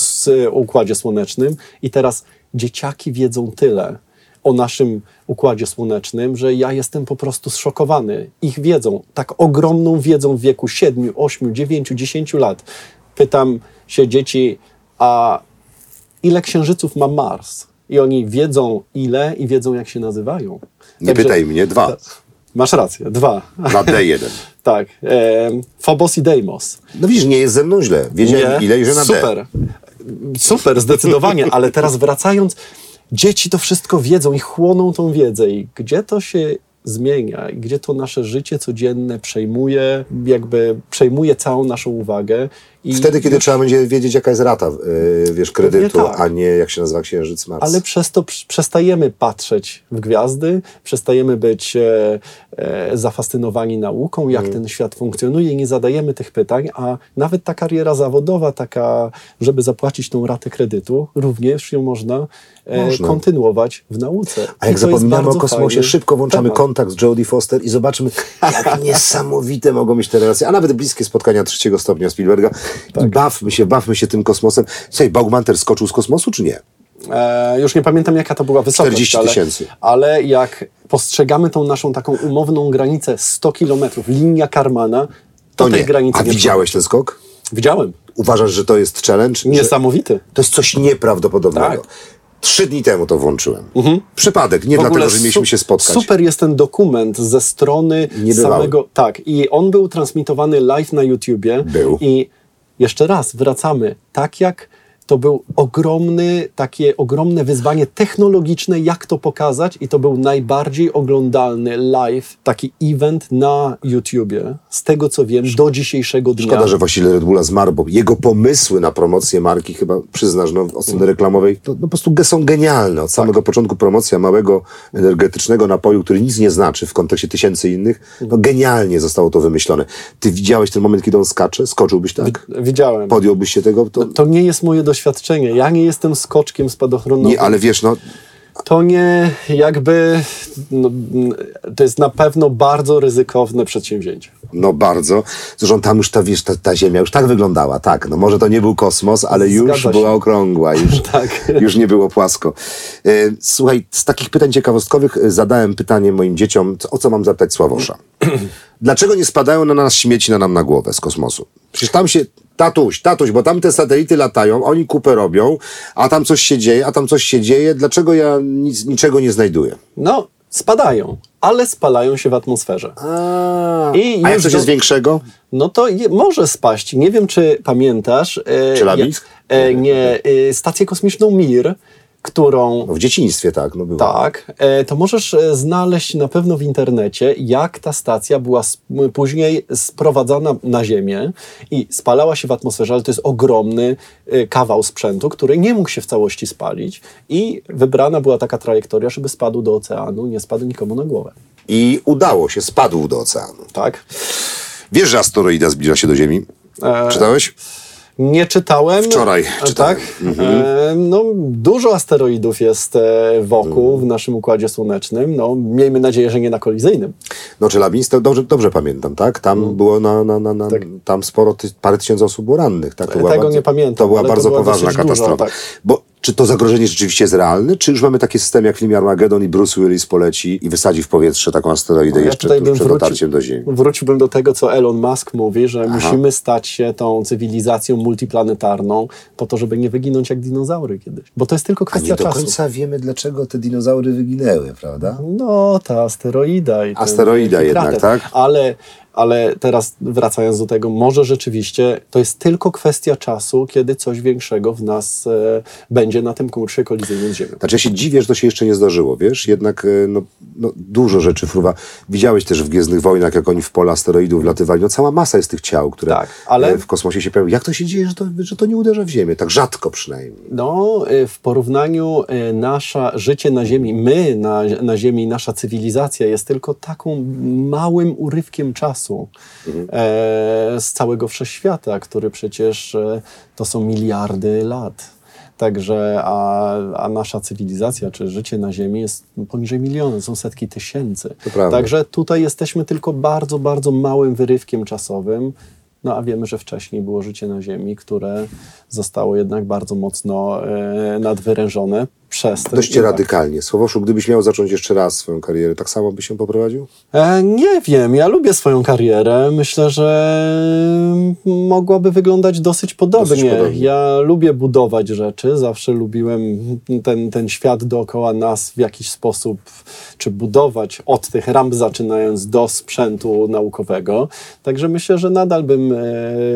Układzie Słonecznym i teraz dzieciaki wiedzą tyle o naszym Układzie Słonecznym, że ja jestem po prostu zszokowany ich wiedzą, tak ogromną wiedzą w wieku 7, 8, 9, 10 lat. Pytam się dzieci, a ile księżyców ma Mars? I oni wiedzą ile i wiedzą jak się nazywają. Nie pytaj mnie, dwa. Masz rację, dwa. Na D1. tak. E, Phobos i Deimos. No widzisz, nie jest ze mną źle. Wiedziałem ile i że na D. Super. Super, zdecydowanie, ale teraz wracając, dzieci to wszystko wiedzą i chłoną tą wiedzę i gdzie to się zmienia i gdzie to nasze życie codzienne przejmuje, jakby przejmuje całą naszą uwagę. I Wtedy, kiedy trzeba będzie wiedzieć, jaka jest rata, yy, wiesz, kredytu, tak. a nie jak się nazywa księżyc Mars. Ale przez to pr- przestajemy patrzeć w gwiazdy, przestajemy być e, e, zafascynowani nauką, jak ten świat funkcjonuje i nie zadajemy tych pytań, a nawet ta kariera zawodowa, taka, żeby zapłacić tą ratę kredytu, również ją można, e, Można. kontynuować w nauce. A jak I zapominamy o kosmosie, fajny szybko włączamy temat. kontakt z Jodie Foster i zobaczymy, jak niesamowite mogą być te relacje, a nawet bliskie spotkania trzeciego stopnia Spielberga. Tak. I bawmy się, bawmy się tym kosmosem. Słuchaj, Baugmanter skoczył z kosmosu, czy nie? E, już nie pamiętam, jaka to była wysokość. 40 ale- tysięcy. Ale jak postrzegamy tą naszą taką umowną granicę 100 kilometrów, linia Karmana, to, To tej nie. granicy A nie widziałeś ten skok? Widziałem. Uważasz, że to jest challenge? Że Niesamowity. to jest coś nieprawdopodobnego. Tak. Trzy dni temu to włączyłem. Przypadek, nie dlatego, że mieliśmy się spotkać. Super jest ten dokument ze strony Niebywały. samego. Tak, i on był transmitowany live na YouTubie. Był. I jeszcze raz wracamy. Tak jak to był ogromny, takie ogromne wyzwanie technologiczne, jak to pokazać, i to był najbardziej oglądalny live, taki event na YouTubie, z tego co wiem, do dzisiejszego dnia. Szkoda, że właściciel Red Bulla zmarł, bo jego pomysły na promocję marki, chyba przyznasz, no, od strony reklamowej, to no, po prostu są genialne. Od samego początku promocja małego energetycznego napoju, który nic nie znaczy w kontekście tysięcy innych, no genialnie zostało to wymyślone. Ty widziałeś ten moment, kiedy on skacze? Skoczyłbyś tak? Widziałem. Podjąłbyś się tego? To... To nie jest moje doświadczenie. Ja nie jestem skoczkiem spadochronowym. Nie, ale wiesz, no, To nie jakby. No, to jest na pewno bardzo ryzykowne przedsięwzięcie. no bardzo. Zresztą tam już ta, wiesz, ta, ta ziemia już tak wyglądała, tak. No może to nie był kosmos, ale już była okrągła, już, Tak. już nie było płasko. E, Słuchaj, z takich pytań ciekawostkowych e, zadałem pytanie moim dzieciom, o co mam zapytać Sławosza. Dlaczego nie spadają na nas śmieci na nam na głowę z kosmosu? Przecież tam się, tatuś, tatuś, bo tam te satelity latają, oni kupę robią, a tam coś się dzieje, a tam coś się dzieje, dlaczego ja nic, niczego nie znajduję? No, spadają, ale spalają się w atmosferze. A, I a jak coś do- jest większego? No to je, może spaść. Nie wiem, czy pamiętasz. E, Czelabisk? E, nie, e, stację kosmiczną Mir, którą. No, w dzieciństwie tak, no było. Tak, e, to możesz e, znaleźć na pewno w internecie, jak ta stacja była później sprowadzana na Ziemię i spalała się w atmosferze, ale to jest ogromny e, kawał sprzętu, który nie mógł się w całości spalić i wybrana była taka trajektoria, żeby spadł do oceanu, nie spadł nikomu na głowę. I udało się, spadł do oceanu. Tak? Wiesz, że asteroida zbliża się do Ziemi? Czytałeś? Nie czytałem. Wczoraj E, czytałem. Tak. E, no, dużo asteroidów jest e, wokół w naszym Układzie Słonecznym. No, miejmy nadzieję, że nie na kolizyjnym. No, Czelabińsk, dobrze, dobrze pamiętam, tak? Tam było na, na, na, na tam sporo, ty, parę tysięcy osób było rannych, tak? To była Tego bardzo, nie pamiętam, To była ale to bardzo była poważna dosyć dużo, katastrofa. tak. Bo czy to zagrożenie rzeczywiście jest realne, czy już mamy taki system jak w filmie Armageddon i Bruce Willis poleci i wysadzi w powietrze taką asteroidę jeszcze tuż przed dotarciem do Ziemi? wróciłbym do tego, co Elon Musk mówi, że musimy stać się tą cywilizacją multiplanetarną po to, żeby nie wyginąć jak dinozaury kiedyś. Bo to jest tylko A nie kwestia do czasu. końca wiemy, dlaczego te dinozaury wyginęły, prawda? No, ta asteroida. I ten Asteroida wielki jednak, tak? Ale, Ale teraz wracając do tego, może rzeczywiście to jest tylko kwestia czasu, kiedy coś większego w nas e, będzie na tym kursie kolizyjnym z Ziemią. Znaczy ja się dziwię, że to się jeszcze nie zdarzyło, wiesz? Jednak e, no, no, dużo rzeczy fruwa. Widziałeś też w Gwiezdnych Wojnach, jak oni w pola asteroidów wlatywali. No cała masa jest tych ciał, które Tak, ale- e, w kosmosie się pojawiają. Jak to się dzieje, że to, że to nie uderza w Ziemię? Tak rzadko przynajmniej. No, y, w porównaniu nasza życie na Ziemi, my na, na Ziemi, nasza cywilizacja jest tylko taką małym urywkiem czasu e, z całego wszechświata, który przecież e, to są miliardy lat. Także, a, a nasza cywilizacja, czy życie na Ziemi jest poniżej miliona, są setki tysięcy. Także tutaj jesteśmy tylko bardzo, bardzo małym wyrywkiem czasowym. No a wiemy, że wcześniej było życie na Ziemi, które zostało jednak bardzo mocno e, nadwyrężone ten Dość impact. radykalnie. Słowoszu, gdybyś miał zacząć jeszcze raz swoją karierę, tak samo byś się poprowadził? E, nie wiem, ja lubię swoją karierę. Myślę, że mogłaby wyglądać dosyć podobnie. Dosyć podobnie. Ja lubię budować rzeczy, zawsze lubiłem ten, ten świat dookoła nas w jakiś sposób, czy budować od tych ramp zaczynając do sprzętu naukowego. Także myślę, że nadal bym e,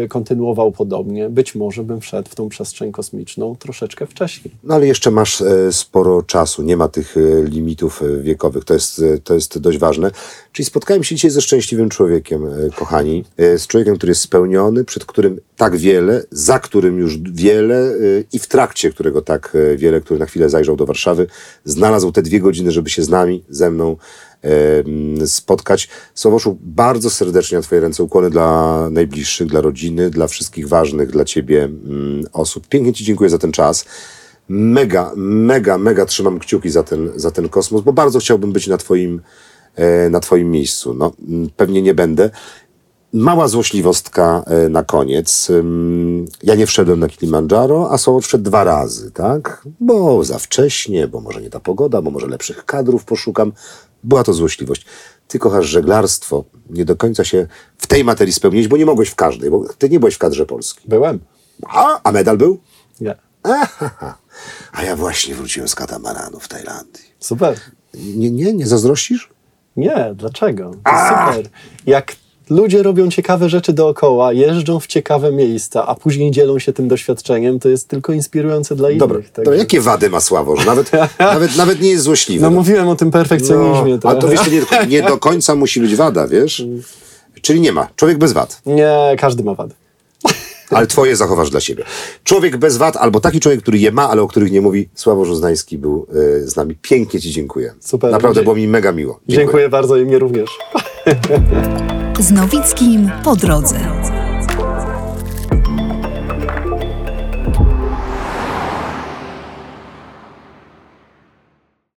kontynuował podobnie. Być może bym wszedł w tą przestrzeń kosmiczną troszeczkę wcześniej. No ale jeszcze masz e, sporo czasu, nie ma tych e, limitów e, wiekowych, to jest, e, to jest dość ważne. Czyli spotkałem się dzisiaj ze szczęśliwym człowiekiem, kochani, z człowiekiem, który jest spełniony, przed którym tak wiele, za którym już wiele i w trakcie którego tak wiele, który na chwilę zajrzał do Warszawy, znalazł te dwie godziny, żeby się z nami, ze mną spotkać. Słowoszu, bardzo serdecznie na Twoje ręce ukłony dla najbliższych, dla rodziny, dla wszystkich ważnych dla Ciebie osób. Pięknie Ci dziękuję za ten czas. Mega, mega, mega trzymam kciuki za ten, za ten kosmos, bo bardzo chciałbym być na Twoim, e, na twoim miejscu. No, pewnie nie będę. Mała złośliwostka e, na koniec. Ja nie wszedłem na Kilimandżaro, a Słowacz wszedł dwa razy, tak? Bo za wcześnie, bo może nie ta pogoda, bo może lepszych kadrów poszukam. Była to złośliwość. Ty kochasz żeglarstwo, nie do końca się w tej materii spełniłeś, bo nie mogłeś w każdej, bo ty nie byłeś w kadrze polskiej. Byłem. A, a medal był? Nie. A ja właśnie wróciłem z katamaranu w Tajlandii. Super. Nie, nie, nie zazdrościsz? Nie, dlaczego? To super. Jak ludzie robią ciekawe rzeczy dookoła, jeżdżą w ciekawe miejsca, a później dzielą się tym doświadczeniem, to jest tylko inspirujące dla innych. Dobra, Także- dobra jakie wady ma Sławosz? Nawet, nawet, nawet nie jest złośliwy. No mówiłem o tym perfekcjonizmie. No, a to wiesz, nie, nie do końca musi być wada, wiesz? Czyli nie ma. Człowiek bez wad. Nie, każdy ma wady. Ale twoje zachowasz dla siebie. Człowiek bez wad, albo taki człowiek, który je ma, ale o których nie mówi. Sławosz Uznański był e, z nami. Pięknie ci dziękuję. Super. Naprawdę Dzie- było mi mega miło. Dziękuję bardzo i mnie również. Z Nowickim po drodze.